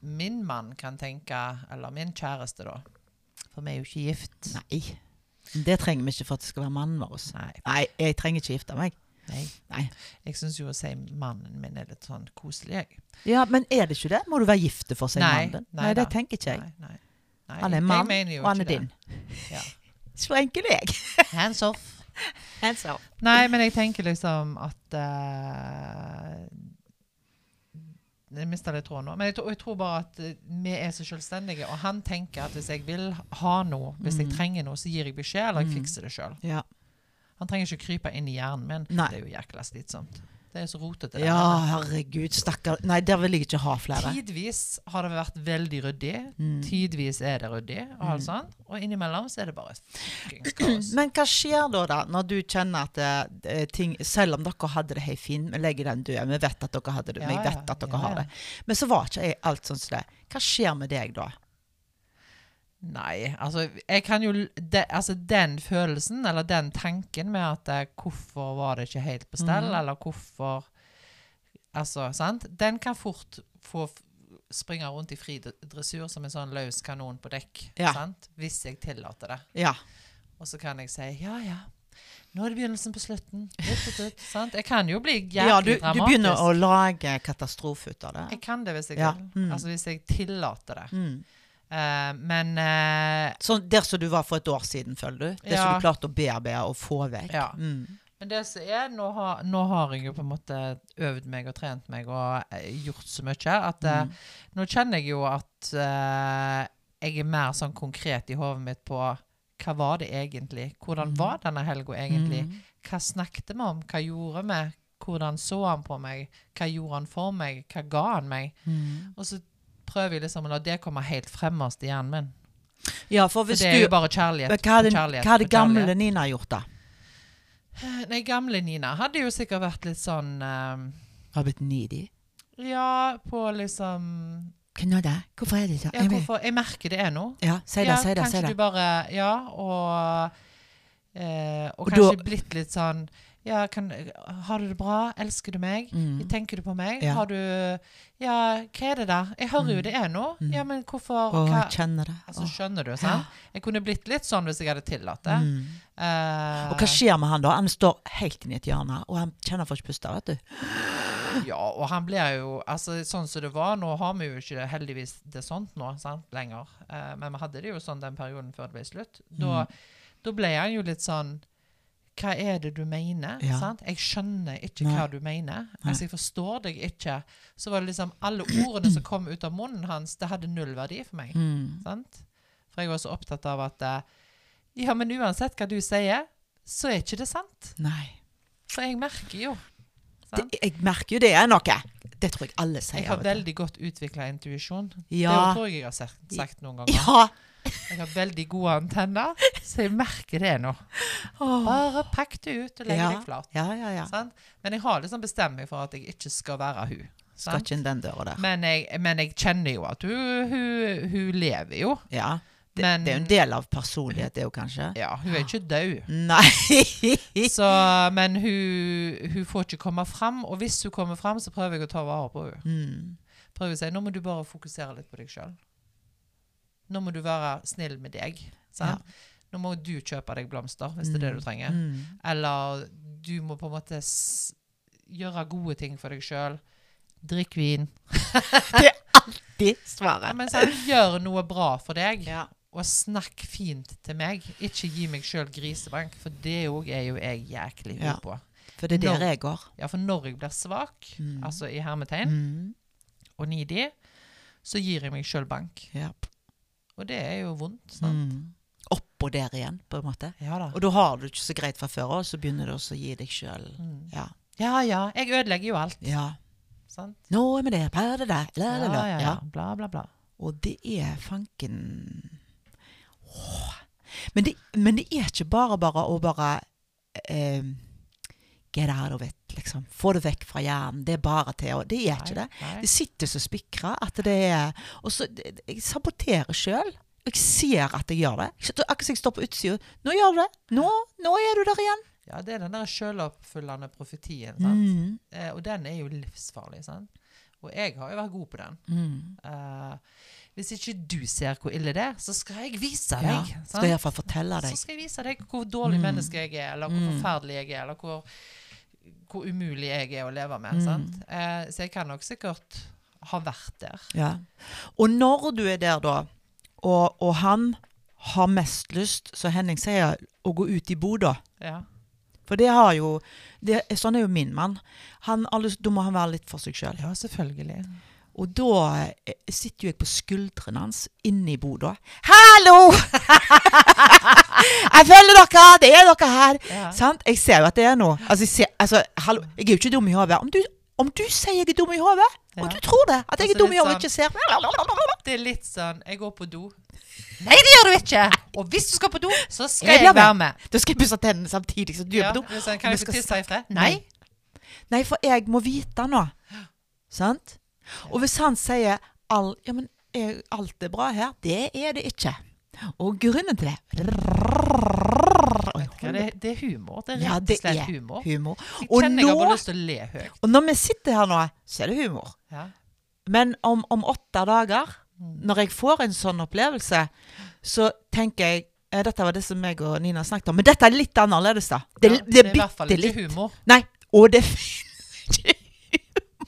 min mann kan tenke Eller min kjæreste, da. For vi er jo ikke gift. Nei. Det trenger vi ikke for at det skal være mannen vår. Nei. Nei, jeg trenger ikke gifte meg. Nei. Nei. Jeg syns jo å si mannen min er litt sånn koselig, jeg. Ja, Men er det ikke det? Må du være gifte for å si mannen din? nei Nei, det tenker ikke jeg. Nei, nei. Han er mann, og han er din. Ja. Så enkel er jeg. Hands off. Hands off. Nei, men jeg tenker liksom at uh, Jeg mista litt tråden nå. Men jeg, tror- jeg tror bare at eh, vi er så selvstendige. Og han tenker at hvis jeg vil ha noe, hvis jeg Mm. trenger noe, så gir jeg beskjed, eller jeg Mm. fikser det sjøl. Ja. Han trenger ikke krype inn i hjernen min. Nei. Det er jo jækla slitsomt. Det er så rotete. ja, der. herregud. Stakkar. Nei, der vil jeg ikke ha flere. Tidvis har det vært veldig ryddig. Mm. Tidvis er det ryddig. Og, alt Mm. sånn. og innimellom så er det bare kaos. Men hva skjer da, da, når du kjenner at det, ting Selv om dere hadde det helt fint, vi legger den død, vi vet at dere hadde det, Ja, vi vet at dere ja, har det. Men så var ikke jeg alt sånn som det. Hva skjer med deg da? Nei, altså jeg kan jo de, Altså den følelsen, eller den tanken med at eh, hvorfor var det ikke helt på stell, mm. eller hvorfor Altså, sant? Den kan fort få springe rundt i fri dressur som en sånn løs kanon på dekk. Ja. Sant? Hvis jeg tillater det. Ja. Og så kan jeg si ja, ja. Nå er det begynnelsen på slutten. Ut, ut, ut, sant? Jeg kan jo bli jævlig ja du, du begynner å lage katastrofe ut av det. Jeg kan det hvis jeg Ja, vil. mm. Altså hvis jeg tillater det. Mm. Eh, men uh, Sånn der som du var for et år siden, føler du? Det som du klarte å bearbeide og få vekk. Ja. Mm. Men det som er, nå har, nå har jeg jo på en måte øvd meg og trent meg og eh, gjort så mye at mm. uh, nå kjenner jeg jo at eh, jeg er mer sånn konkret i hodet mitt på hva var det egentlig? Hvordan Mm. var denne helga egentlig? Mm. Hva snakket vi om? Hva gjorde vi? Hvordan så han på meg? Hva gjorde han for meg? Hva ga han meg? Mm. Og så prøver jeg liksom å la det komme helt fremmest i hjernen min. Ja, for For det er jo bare kjærlighet. Hva hadde, kjærlighet hva hadde kjærlighet. gamle Nina gjort, da? Nei, gamle Nina hadde jo sikkert vært litt sånn eh, Har blitt needy? Ja, på liksom Hva da? Hvorfor er det sånn? ja, hvorfor, Jeg merker det er noe. Ja, si det, ja, si det. kanskje Si det. du bare Ja, og eh, Og Og kanskje da- blitt litt sånn Ja, kan, har du det bra? Elsker du meg? Mm. Tenker du på meg? Ja. Har du Ja, hva er det da? Jeg hører jo det er noe. Mm. Ja, men hvorfor Å, hva? kjenner det. Altså, skjønner du, sant? Jeg kunne blitt litt sånn hvis jeg hadde tillatt det. Mm. Uh, Og hva skjer med han da? Han står helt inni et hjørne, og han kjenner for ikke puste, vet du. Ja, og han blir jo Altså, sånn som det var Nå har vi jo ikke heldigvis det sånt nå, sant, lenger. Uh, men vi hadde det jo sånn den perioden før det ble slutt. Da, Mm. da ble han jo litt sånn Hva er det du mener? Ja. Sant? Jeg skjønner ikke Nei. hva du mener. Altså, jeg forstår deg ikke. Så var det liksom Alle ordene som kom ut av munnen hans, det hadde null verdi for meg. Mm. Sant? For jeg var så opptatt av at eh, Ja, men uansett hva du sier, så er ikke det sant. Nei. For jeg merker jo. Det, jeg merker jo det er noe. Det tror jeg alle sier. Jeg har veldig godt utvikla intuisjon. Ja. Det tror jeg jeg har sagt, sagt noen ganger. Ja. Jeg har veldig gode antenner, så jeg merker det nå. Bare pakk det ut og legg ja. deg flat. Ja, ja, ja. Sant? Men jeg har liksom bestemt meg for at jeg ikke skal være hun. Skal ikke inn den døra der. Men, jeg, men jeg kjenner jo at hun, hun, hun lever jo. Ja. Det, Men- det er jo en del av personlighet, det jo kanskje. Ja, hun er ikke død. Nei. Så, men hun, hun får ikke komme fram. Og hvis hun kommer fram, så prøver jeg å ta vare på henne. Mm. Prøver å si nå må du bare fokusere litt på deg sjøl. Nå må du være snill med deg. Ja. Nå må du kjøpe deg blomster, hvis det er det du trenger. Mm. Eller du må på en måte gjøre gode ting for deg sjøl. Drikk vin. Det er alltid svaret. men så, Gjør noe bra for deg, Ja. og snakk fint til meg. Ikke gi meg sjøl grisebank, for det òg er jo jeg jæklig Ja. god på. For det er der jeg går. Ja, for når jeg blir svak, Mm. altså i hermetegn, Mm. og needy, så gir jeg meg sjøl bank. Ja. Og det er jo vondt. sant? Mm. Oppå der igjen, på en måte. Ja da. Og da har du ikke så greit fra før, og så begynner du også å gi deg sjøl Mm. ja. Ja ja, jeg ødelegger jo alt. ja. Sant? Nå er vi der, per det der, la, la. ja, Ja. ja. Bla, bla, bla. Og det er fanken Åh. Men, det, men det er ikke bare bare å bare eh, Get out of it, liksom. Få det vekk fra hjernen. Det er bare til å Det er ikke det. Det sitter så spikra at det er Og så Jeg saboterer sjøl. Jeg ser at jeg gjør det. Akkurat som jeg står på utsida. Nå gjør du det. Nå, nå er du der igjen. Ja, det er den der sjøloppfyllende profetien. Mm. Eh, og den er jo livsfarlig. Sant? Og jeg har jo vært god på den. Mm. Eh, hvis ikke du ser hvor ille det er, så skal jeg vise Ja. deg. Skal jeg iallfall fortelle Så skal jeg vise deg hvor dårlig Mm. menneske jeg er, eller hvor Mm. forferdelig jeg er, eller hvor, hvor umulig jeg er å leve med. Mm. Sant? Eh, så jeg kan nok sikkert ha vært der. Ja. Og når du er der, da, og, og han har mest lyst, så Henning sier, å gå ut i boda. Ja. For det har jo det, Sånn er jo min mann. Han, da må han være litt for seg sjøl. ja, selvfølgelig. Og da eh, sitter jo jeg på skuldrene hans inne i boda. 'Hallo! jeg følger dere! Det er dere her!' Ja. Sant? Jeg ser jo at det er noe. Altså, jeg, ser, altså, hallo, jeg er jo ikke dum i hodet. Om, du- om du sier jeg er dum i hodet, og du tror det, at jeg Altså, er dum i hodet og ikke ser Det er litt sånn Jeg går på do. Nei, det gjør du ikke! Og hvis du skal på do, så skal Jeg jeg, være med. Da skal jeg pusse tennene samtidig som du Ja, er på do. sånn, kan jeg få tisse i fred? Nei. Nei, for jeg må vite nå. Sant? Og hvis han sier all, ja, men er, alt er bra her, det er det ikke. Og grunnen til det det, det er humor. Det er Ja, rett og det slett er humor. humor. Jeg Og nå, jeg har lyst til å le høyt. Og når vi sitter her nå, så er det humor. Ja. Men om, om åtte dager, Mm. når jeg får en sånn opplevelse, så tenker jeg eh, Dette var det som meg og Nina snakket om. Men dette er litt annerledes, da. Det, Ja, det, det er er i hvert fall ikke litt. humor. Nei, og det finnes ikke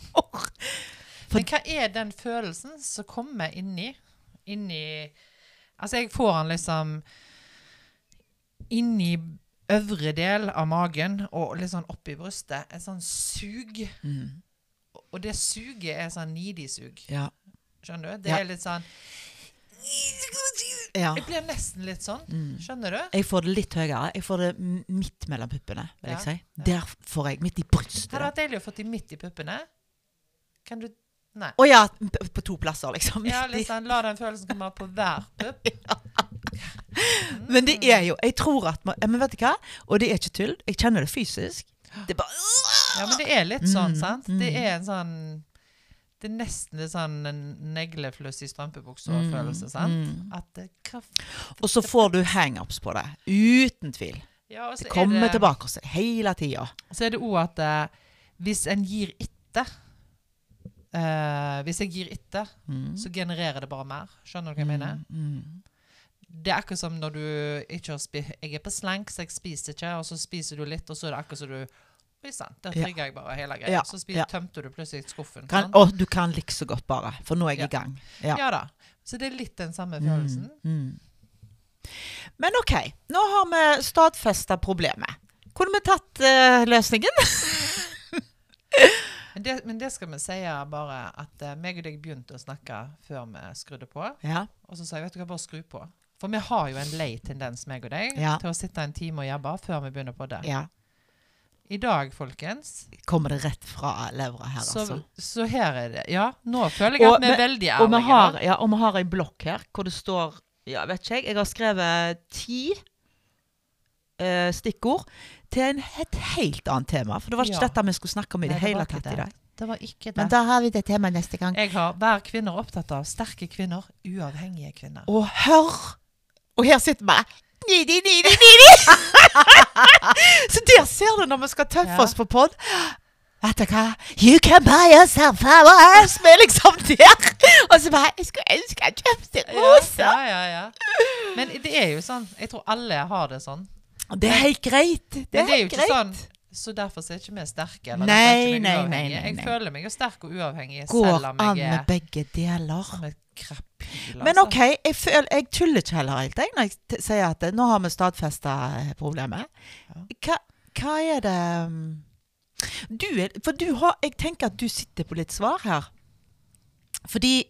humor. For- Men hva er den følelsen som kommer inni Inni Altså, jeg får den liksom inni øvre del av magen og litt sånn oppi brystet. Et sånn sug. Mm, Og det suget er sånn needy-sug. ja. Skjønner du? Det Ja. er litt sånn ja. Jeg blir nesten litt sånn. Mm. Skjønner du? Jeg får det litt høyere. Jeg får det midt mellom puppene, vil jeg si. Der får jeg midt i brystet. Hadde vært deilig å få det midt i puppene. Kan du Nei. Å ja, på to plasser, liksom. Ja, sånn, La den følelsen komme på hver pupp. Men det er jo Jeg tror at man, Men vet du hva? Og det er ikke tull. Jeg kjenner det fysisk. Det er bare Ja, men det er litt sånn, Mm, sant? mm. Det er en sånn Det er nesten litt sånn en neglefluss i strømpebuksa-følelse, sant? Mm. Hva f- Og så får du hangups på det. Uten tvil. Ja, Det er kommer det- tilbake oss hele tida. Så er det òg at eh, hvis en gir etter eh, Hvis jeg gir etter, Mm. så genererer det bare mer. Skjønner du hva jeg mener? Mm. Det er akkurat som når du ikke har spist Jeg er på slank, så jeg spiser ikke, og så spiser du litt, og så er det akkurat som du Oi sann, der Ja. trigger jeg bare hele greia. Ja, Så spis, ja. tømte du plutselig skuffen. Kan, og du kan like så godt bare, for nå er jeg Ja. i gang. Ja. Da. Så det er litt den samme følelsen. Mm, mm. Men OK, nå har vi stadfesta problemet. Kunne vi tatt uh, løsningen? Men, det, men det skal vi si bare at uh, meg og deg begynte å snakke før vi skrudde på. Ja. Og så sa jeg vet du hva, bare skru på. For vi har jo en lei tendens, meg og deg, Ja. til å sitte en time og jobbe før vi begynner på det. ja. I dag, folkens, Kommer det rett fra levra her, så, altså. så her er det Ja, nå føler jeg Og at vi er veldig Og vi ærlige. har, ja, og vi har ei blokk her hvor det står Ja, vet ikke jeg. Jeg har skrevet ti eh, stikkord til en, et helt annet tema. For det var ikke Ja. dette vi skulle snakke om i Nei, det det hele tatt i dag. Det var ikke det. Men da har vi det temaet neste gang. Jeg har hver kvinne opptatt av sterke kvinner, uavhengige kvinner. Og hør! Og her sitter vi. Nidi, nidi, nidi! Så der ser du når vi skal tøffe Ja. oss på pod. Vet du hva? You can buy yourself flowers! Vi er liksom der. Og så bare Jeg skulle ønske jeg kjøpte roser. Ja, Ja, ja, ja. Men det er jo sånn. Jeg tror alle har det sånn. Det er helt greit. Det er det er jo ikke sånn så derfor er ikke vi sterke. Eller Nei, nei, nei, nei. Jeg føler meg jo sterk og uavhengig Går an med begge deler. Men altså. OK, jeg, tuller ikke heller helt jeg, når jeg sier at nå har vi stadfesta problemet. Hva, er det um, du er, For du har Jeg tenker at du sitter på litt svar her. Fordi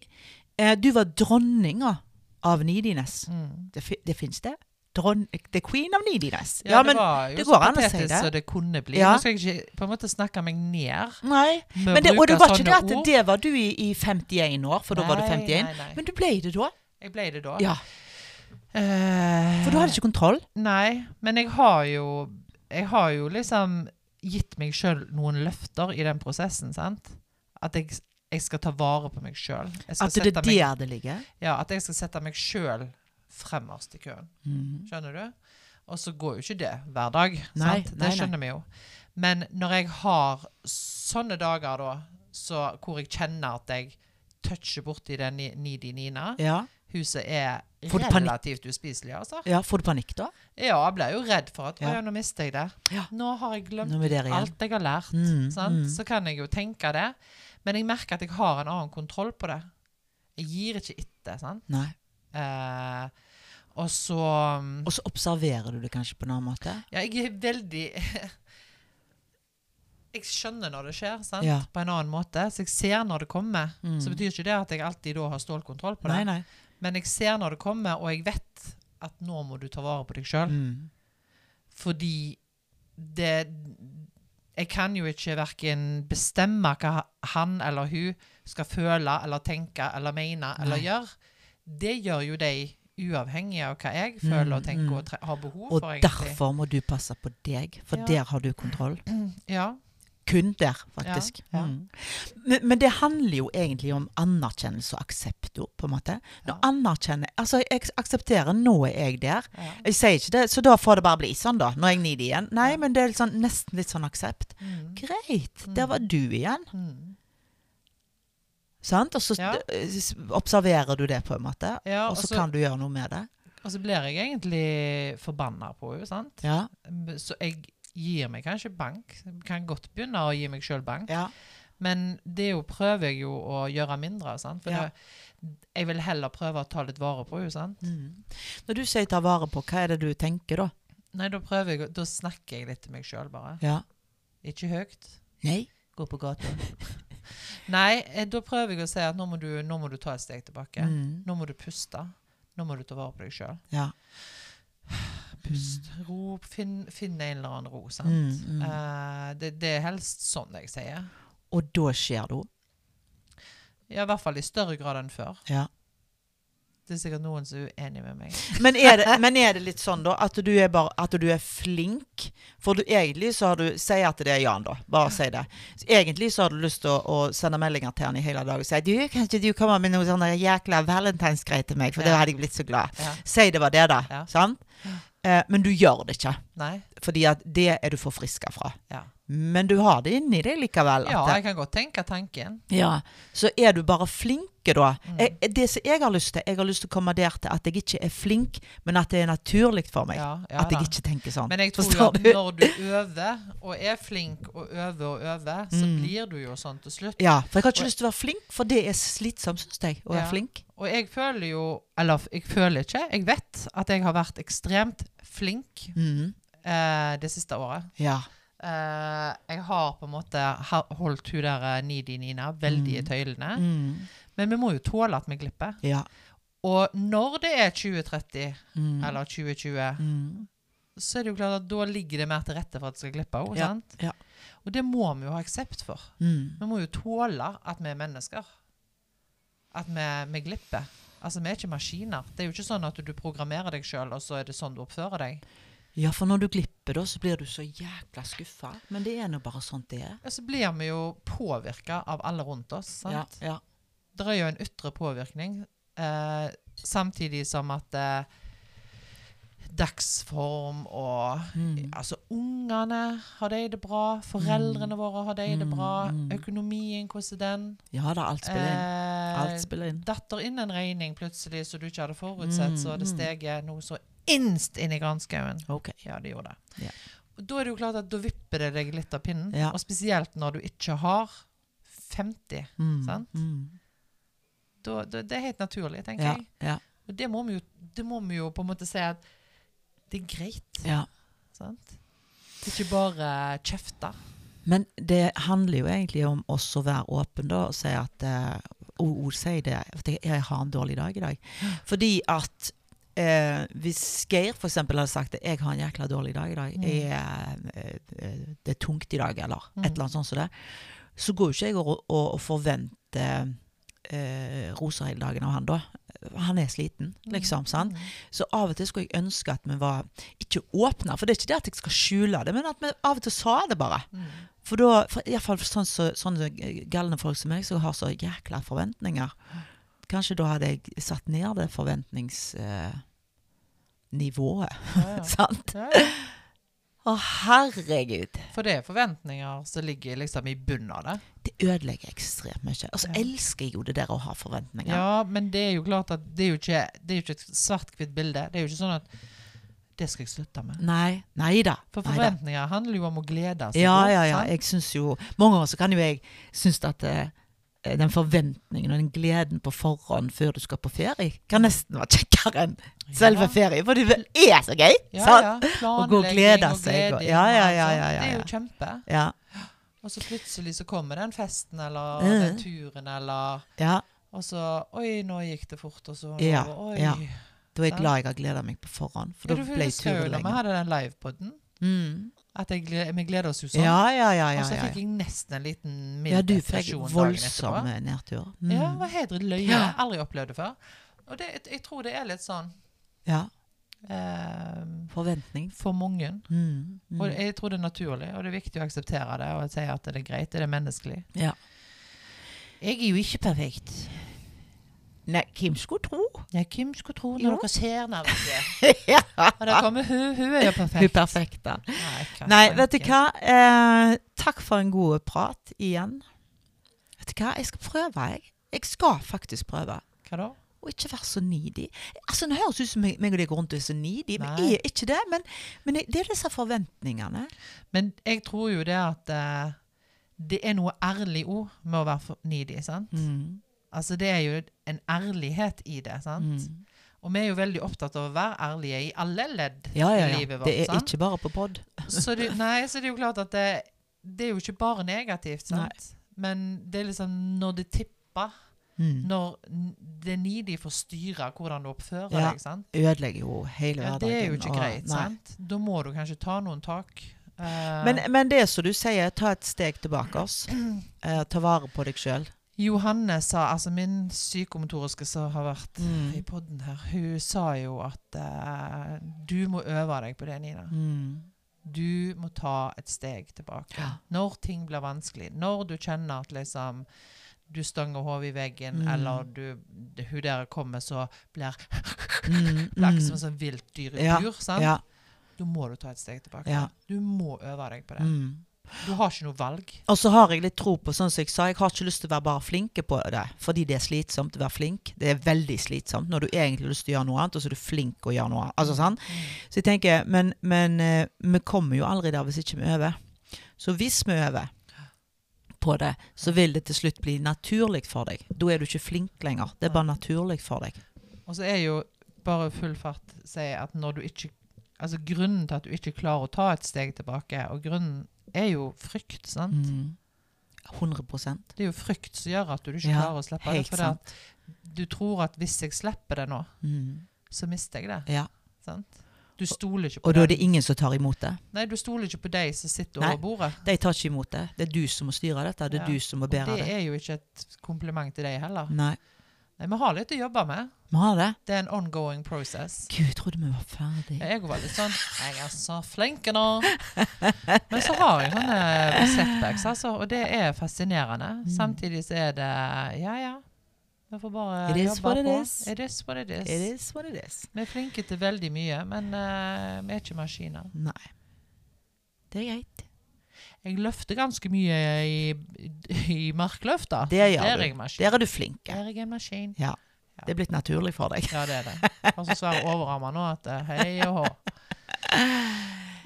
eh, du var dronninga av Nidines. Mm. Det, det fins det? Dron, the queen of neediness. Ja, det var jo det går an å si det. Så det kunne bli. Ja. Nå skal jeg ikke på en måte snakke meg ned Nei. Men det, og det var ikke det at det var du i, i 51 år, for da var du 51. nei, nei. Men du ble det da? Jeg ble det da. Ja. Uh, For du hadde ikke kontroll? Nei, men jeg har jo Jeg har jo liksom gitt meg sjøl noen løfter i den prosessen, sant? At jeg, jeg skal ta vare på meg sjøl. At det er der det ligger? Ja, at jeg skal sette meg sjøl fremmerst i køen. Mhm. Skjønner du? Og så går jo ikke det hver dag. Nei, sant? nei, Det nei. skjønner vi jo. Men når jeg har sånne dager da, så, hvor jeg kjenner at jeg toucher borti den needy Nina Ja. Huset er relativt uspiselig, altså. ja. Får du panikk da? Ja, jeg blir jo redd for at Ja. nå mister jeg det. Ja. Nå har jeg glemt alt jeg har lært. Mm, sant? mm. Så kan jeg jo tenke det. Men jeg merker at jeg har en annen kontroll på det. Jeg gir ikke etter. sant? Nei. Eh, og så um, Og så observerer du det kanskje på en annen måte? Ja, jeg er veldig Jeg skjønner når det skjer, sant? Ja. på en annen måte. Så jeg ser når det kommer. Mm. Så betyr ikke det at jeg alltid da har stålkontroll på det. Nei, nei. Men jeg ser når det kommer, og jeg vet at nå må du ta vare på deg sjøl. Mm. Fordi det Jeg kan jo ikke verken bestemme hva han eller hun skal føle eller tenke eller mene eller gjøre. Det gjør jo de uavhengig av hva jeg føler og Mm, tenker mm. og tre har behov Og for. Og derfor må du passe på deg, for Ja. der har du kontroll. Ja. Kun der, faktisk. Ja. Mm. Men, men det handler jo egentlig om anerkjennelse og aksept, på en måte. Nå anerkjenner Altså, jeg aksepterer, nå er jeg der. Jeg sier ikke det, så da får det bare bli sånn, da. Nå er jeg nider igjen. Nei, men det er sånn, nesten litt sånn aksept. Mm. Greit, der var du igjen. Mm. Sant? Og så Ja. eh, observerer du det, på en måte. Ja, og så kan du gjøre noe med det. og så blir jeg egentlig forbanna på henne, sant? Ja. Så jeg gir meg kanskje bank. Kan godt begynne å gi meg sjøl bank. ja. Men det jo prøver jeg jo å gjøre mindre. Sant? For det, jeg vil heller prøve å ta litt vare på henne. Mm. Når du sier ta vare på, hva er det du tenker da? Nei, da prøver jeg, da snakker jeg litt til meg sjøl, bare. Ja. Ikke høyt. Nei. Gå på gata. Nei, eh, da prøver jeg å si at nå må du, nå må du ta et steg tilbake. Mm. Nå må du puste. Nå må du ta vare på deg sjøl. Ja. Pust, ro, finn, finn en eller annen ro. Sant? Mm, mm. Uh, det, det er helst sånn jeg sier. Og da skjer det òg. Ja, I hvert fall i større grad enn før. Ja. Det er sikkert noen som er uenig med meg. Men er, det, men er det litt sånn, da, at du er, bare, at du er flink? For du, egentlig så har du Si at det er Jan, da. Bare si det. Så egentlig så har du lyst til å, å sende meldinger til han i hele dag og si du, kan ikke du komme med noe sånn jækla valentinsgreier til meg, for Ja. da hadde jeg blitt så glad. Ja. Si det var det, da. Ja. Sant? Eh, men du gjør det ikke, Nei. fordi at det er du forfriska fra. Ja. Men du har det inni deg likevel. ja, jeg kan godt tenke tanken. Ja, så er du bare flinke da. Mm. Jeg, det som jeg har lyst til, jeg har lyst til å komme der til at jeg ikke er flink, men at det er naturlig for meg. Ja, ja at jeg da. ikke tenker sånn. Men jeg tror jo at når du øver, og er flink og øver og øver, så Mm. blir du jo sånn til slutt. Ja, for jeg har ikke Og- lyst til å være flink, for det er slitsomt, syns jeg, å være flink. Og jeg føler jo Eller jeg føler ikke. Jeg vet at jeg har vært ekstremt flink Mm. eh, det siste året. Ja. Eh, jeg har på en måte holdt hun der eh, Nidi Nina veldig i Mm. tøylene. Mm. Men vi må jo tåle at vi glipper. Ja. Og når det er 2030 Mm. eller 2020, mm. så er det jo klart at da ligger det mer til rette for at det skal glippe òg. Ja, sant? ja. Og det må vi jo ha aksept for. Mm. Vi må jo tåle at vi er mennesker. At vi, vi glipper. Altså, Vi er ikke maskiner. Det er jo ikke sånn at du programmerer deg sjøl, og så er det sånn du oppfører deg. Ja, for når du glipper, da, så blir du så jækla skuffa. Men det er nå bare sånt det er. Ja, Så blir vi jo påvirka av alle rundt oss. sant? Ja, ja. Det er jo en ytre påvirkning, eh, samtidig som at eh, dagsform og Mm. Altså, ungene har de det bra, foreldrene våre har de det Mm, bra, mm. økonomien, hvordan er den? ja da, alt spiller inn. Eh, inn. datter inn en regning plutselig som du ikke hadde forutsett, Mm, så hadde mm. steget noe så innst inn i granskauen. Okay. Ja, det gjorde det. Yeah. Da er det jo klart at da vipper det deg litt av pinnen. Ja. Og spesielt når du ikke har 50. Mm. Sant? Mm. Da, da, det er helt naturlig, tenker Ja, jeg. ja, Og det må, vi jo, det må vi jo på en måte si at det er greit. ja. Sant? Det er ikke bare kjefte. Men det handler jo egentlig om også å være åpen da, og si at eh, og, og si det, at jeg, jeg har en dårlig dag i dag. Fordi at eh, hvis Geir eksempel hadde sagt at jeg har en jækla dårlig dag i dag, Mm. jeg, eh, eh, det er tungt i dag, eller Mm. et eller annet sånt som det, så går jo ikke jeg og, og, og forventer eh, roser hele dagen av han da. Han er sliten, liksom. sant? Så av og til skulle jeg ønske at vi var ikke åpne. For det er ikke det at jeg skal skjule det, men at vi av og til sa det bare. Mm. For da, for i hvert fall sånn, så, sånne galne folk som meg, som har så jækla forventninger. Kanskje da hadde jeg satt ned det forventningsnivået. Ja, ja. sant? Ja. Å, herregud. For det er forventninger som ligger liksom i bunnen av det. Det ødelegger ekstremt mye. Og så Ja. elsker jeg jo det der å ha forventninger. Ja, men det er jo klart at det er jo ikke, det er jo ikke et svart-hvitt bilde. Det er jo ikke sånn at det skal jeg slutte med. Nei, nei da. For forventninger handler jo om å glede seg. Ja, ja, ja. Jeg syns jo Mange ganger så kan jo jeg synes at eh, den forventningen og den gleden på forhånd før du skal på ferie, kan nesten være kjekkere enn selve Ja. ferie. For det er så gøy! Ja, sant? ja. Å gå og glede seg, og- ja, ja, ja, ja, ja, Det er jo kjempe. Ja, Og så plutselig så kommer den festen eller mm. den turen eller ja. Og så Oi, nå gikk det fort, og så Ja, Oi. ja. Da er jeg glad jeg har gleda meg på forhånd, for da du ble husker jo turen når vi hadde den livepoden, Mm. At jeg, vi gleder oss jo sånn. Ja, ja, ja. ja, og så fikk jeg nesten en liten ja, du fikk mini-depresjon dagen voldsom etterpå. eh, nedtur. Ja, det Mm. var helt løye. Ja. Aldri opplevd det før. Og det, jeg tror det er litt sånn ja. eh, Forventning. for mange. Mm. Mm. Og jeg tror det er naturlig, og det er viktig å akseptere det og si at det er greit. Det er menneskelig. Ja. Jeg er jo ikke perfekt. Nei, hvem skulle tro? Ja, hvem skulle tro Jo. når dere ser ned dere? ja. Og der kommer hun. Hun er jo perfekt. Hun perfekte. Nei, hva Nei, vet du hva? Eh, takk for en god prat igjen. Vet du hva? Jeg skal prøve, jeg. Jeg skal faktisk prøve. Hva da? Og ikke være så needy. Altså, Det høres ut som meg og deg går rundt og er så needy, men jeg er ikke det. Men, men jeg- det er disse forventningene. Men jeg tror jo det at uh, det er noe ærlig òg med å være needy. sant? Mm. Altså Det er jo en ærlighet i det. sant? Mm. Og vi er jo veldig opptatt av å være ærlige i alle ledd Ja, ja, i livet vårt. Det er sant? ikke bare på pod. Så det, nei, så det er jo klart at det, det er jo ikke bare negativt, sant? Men det er liksom når det tipper, Mm. når det needy får styre hvordan du oppfører Ja. deg, sant? Ødelegger jo hele Ja, det er jo ikke og- greit, nei. sant? Da må du kanskje ta noen tak. Uh, Men, men det som du sier, ta et steg tilbake oss. Uh, ta vare på deg sjøl. Johanne sa, altså min psykomotoriske som har vært Mm. i podden her, hun sa jo at uh, du må øve deg på det, Nina. Mm. Du må ta et steg tilbake. Ja. Når ting blir vanskelig. Når du kjenner at liksom du stanger hodet i veggen, Mm. eller du, det, hun der kommer så blir Mm. blir som en et sånt vilt dyr i Ja, bur. sant? Ja. da må du ta et steg tilbake. Ja. Du må øve deg på det. Mm. Du har ikke noe valg. Og så har jeg litt tro på, sånn som jeg sa, jeg har ikke lyst til å være bare flinke på det, fordi det er slitsomt å være flink. Det er veldig slitsomt når du egentlig har lyst til å gjøre noe annet, og så er du flink å gjøre noe annet. Altså, sånn. Så jeg tenker, men, men eh, vi kommer jo aldri der hvis ikke vi øver. Så hvis vi øver på det, så vil det til slutt bli naturlig for deg. Da er du ikke flink lenger. Det er bare naturlig for deg. Og så er jo bare full fart si at når du ikke Altså grunnen til at du ikke klarer å ta et steg tilbake, og grunnen er jo frykt, sant? Mm. 100% Det er jo frykt som gjør at du ikke Ja, klarer å slippe det. For du tror at hvis jeg slipper det nå, Mm. så mister jeg det. Ja. Sant? Du stoler ikke på Og da er det ingen som tar imot det. Nei, du stoler ikke på de som sitter Nei. over bordet. De tar ikke imot det. Det er du som må styre dette. Det er Ja. du som må bære det det. er jo ikke et kompliment til deg heller. Nei. Nei, Vi har litt å jobbe med. Vi har det. Det er en ongoing process. Gud, jeg trodde vi var ferdig. Jeg var litt sånn Jeg er så flink nå. Men så har jeg sånne setbacks, altså. Og det er fascinerende. Mm. Samtidig så er det Ja, ja. Vi får bare It is jobbe what it på. is. It is what it is. It is what it is. Vi er flinke til veldig mye, men uh, vi er ikke maskiner. Nei. Det er greit. Jeg løfter ganske mye i, i da Det gjør Der er du. maskin. Der er du flink. Der er jeg en maskin. Ja. Det er blitt naturlig for deg. Ja, det er det. Og så svarer overarmer nå at eh, hei og hå.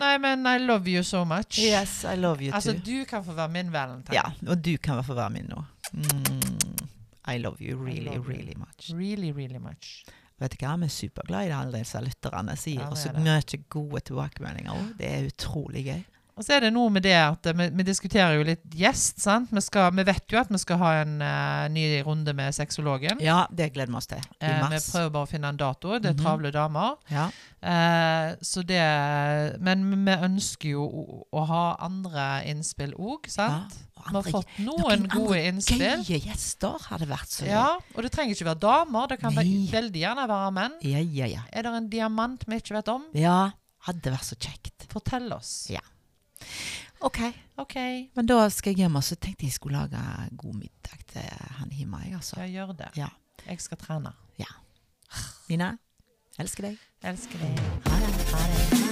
Nei, men I love you so much. Yes, I love you Altså, too. du kan få være min valentine. Ja, og du kan få være min nå. Mm. I love you really, love you. really much. Really, really much. Vet du hva, vi er superglade i alle disse lytterne som gir Ja, oss det så er mye gode tilbakemeldinger. Det er utrolig gøy. Og så er det noe med det at eh, vi, vi diskuterer jo litt gjest, sant? Vi, skal, vi vet jo at vi skal ha en uh, ny runde med sexologen. Ja, det gleder vi oss til. I Eh, vi prøver bare å finne en dato. Det er Mhm. travle damer. Ja. Eh, så det Men vi ønsker jo å, å ha andre innspill òg, sant? Ja, Vi har fått noen noen gode innspill. Gøye gjester hadde vært så Ja, og det trenger ikke være damer. Det kan være, veldig gjerne være menn. ja, ja, ja. Er det en diamant vi ikke vet om? Ja, hadde vært så kjekt. Fortell oss. Ja. OK. OK, Men da skal jeg hjem, og så tenkte jeg skulle lage god middag til han hjemme, jeg, altså. ja, gjør det. Ja. Jeg skal trene. Mina, elsker deg. Elsker deg. Ha det. Ha det.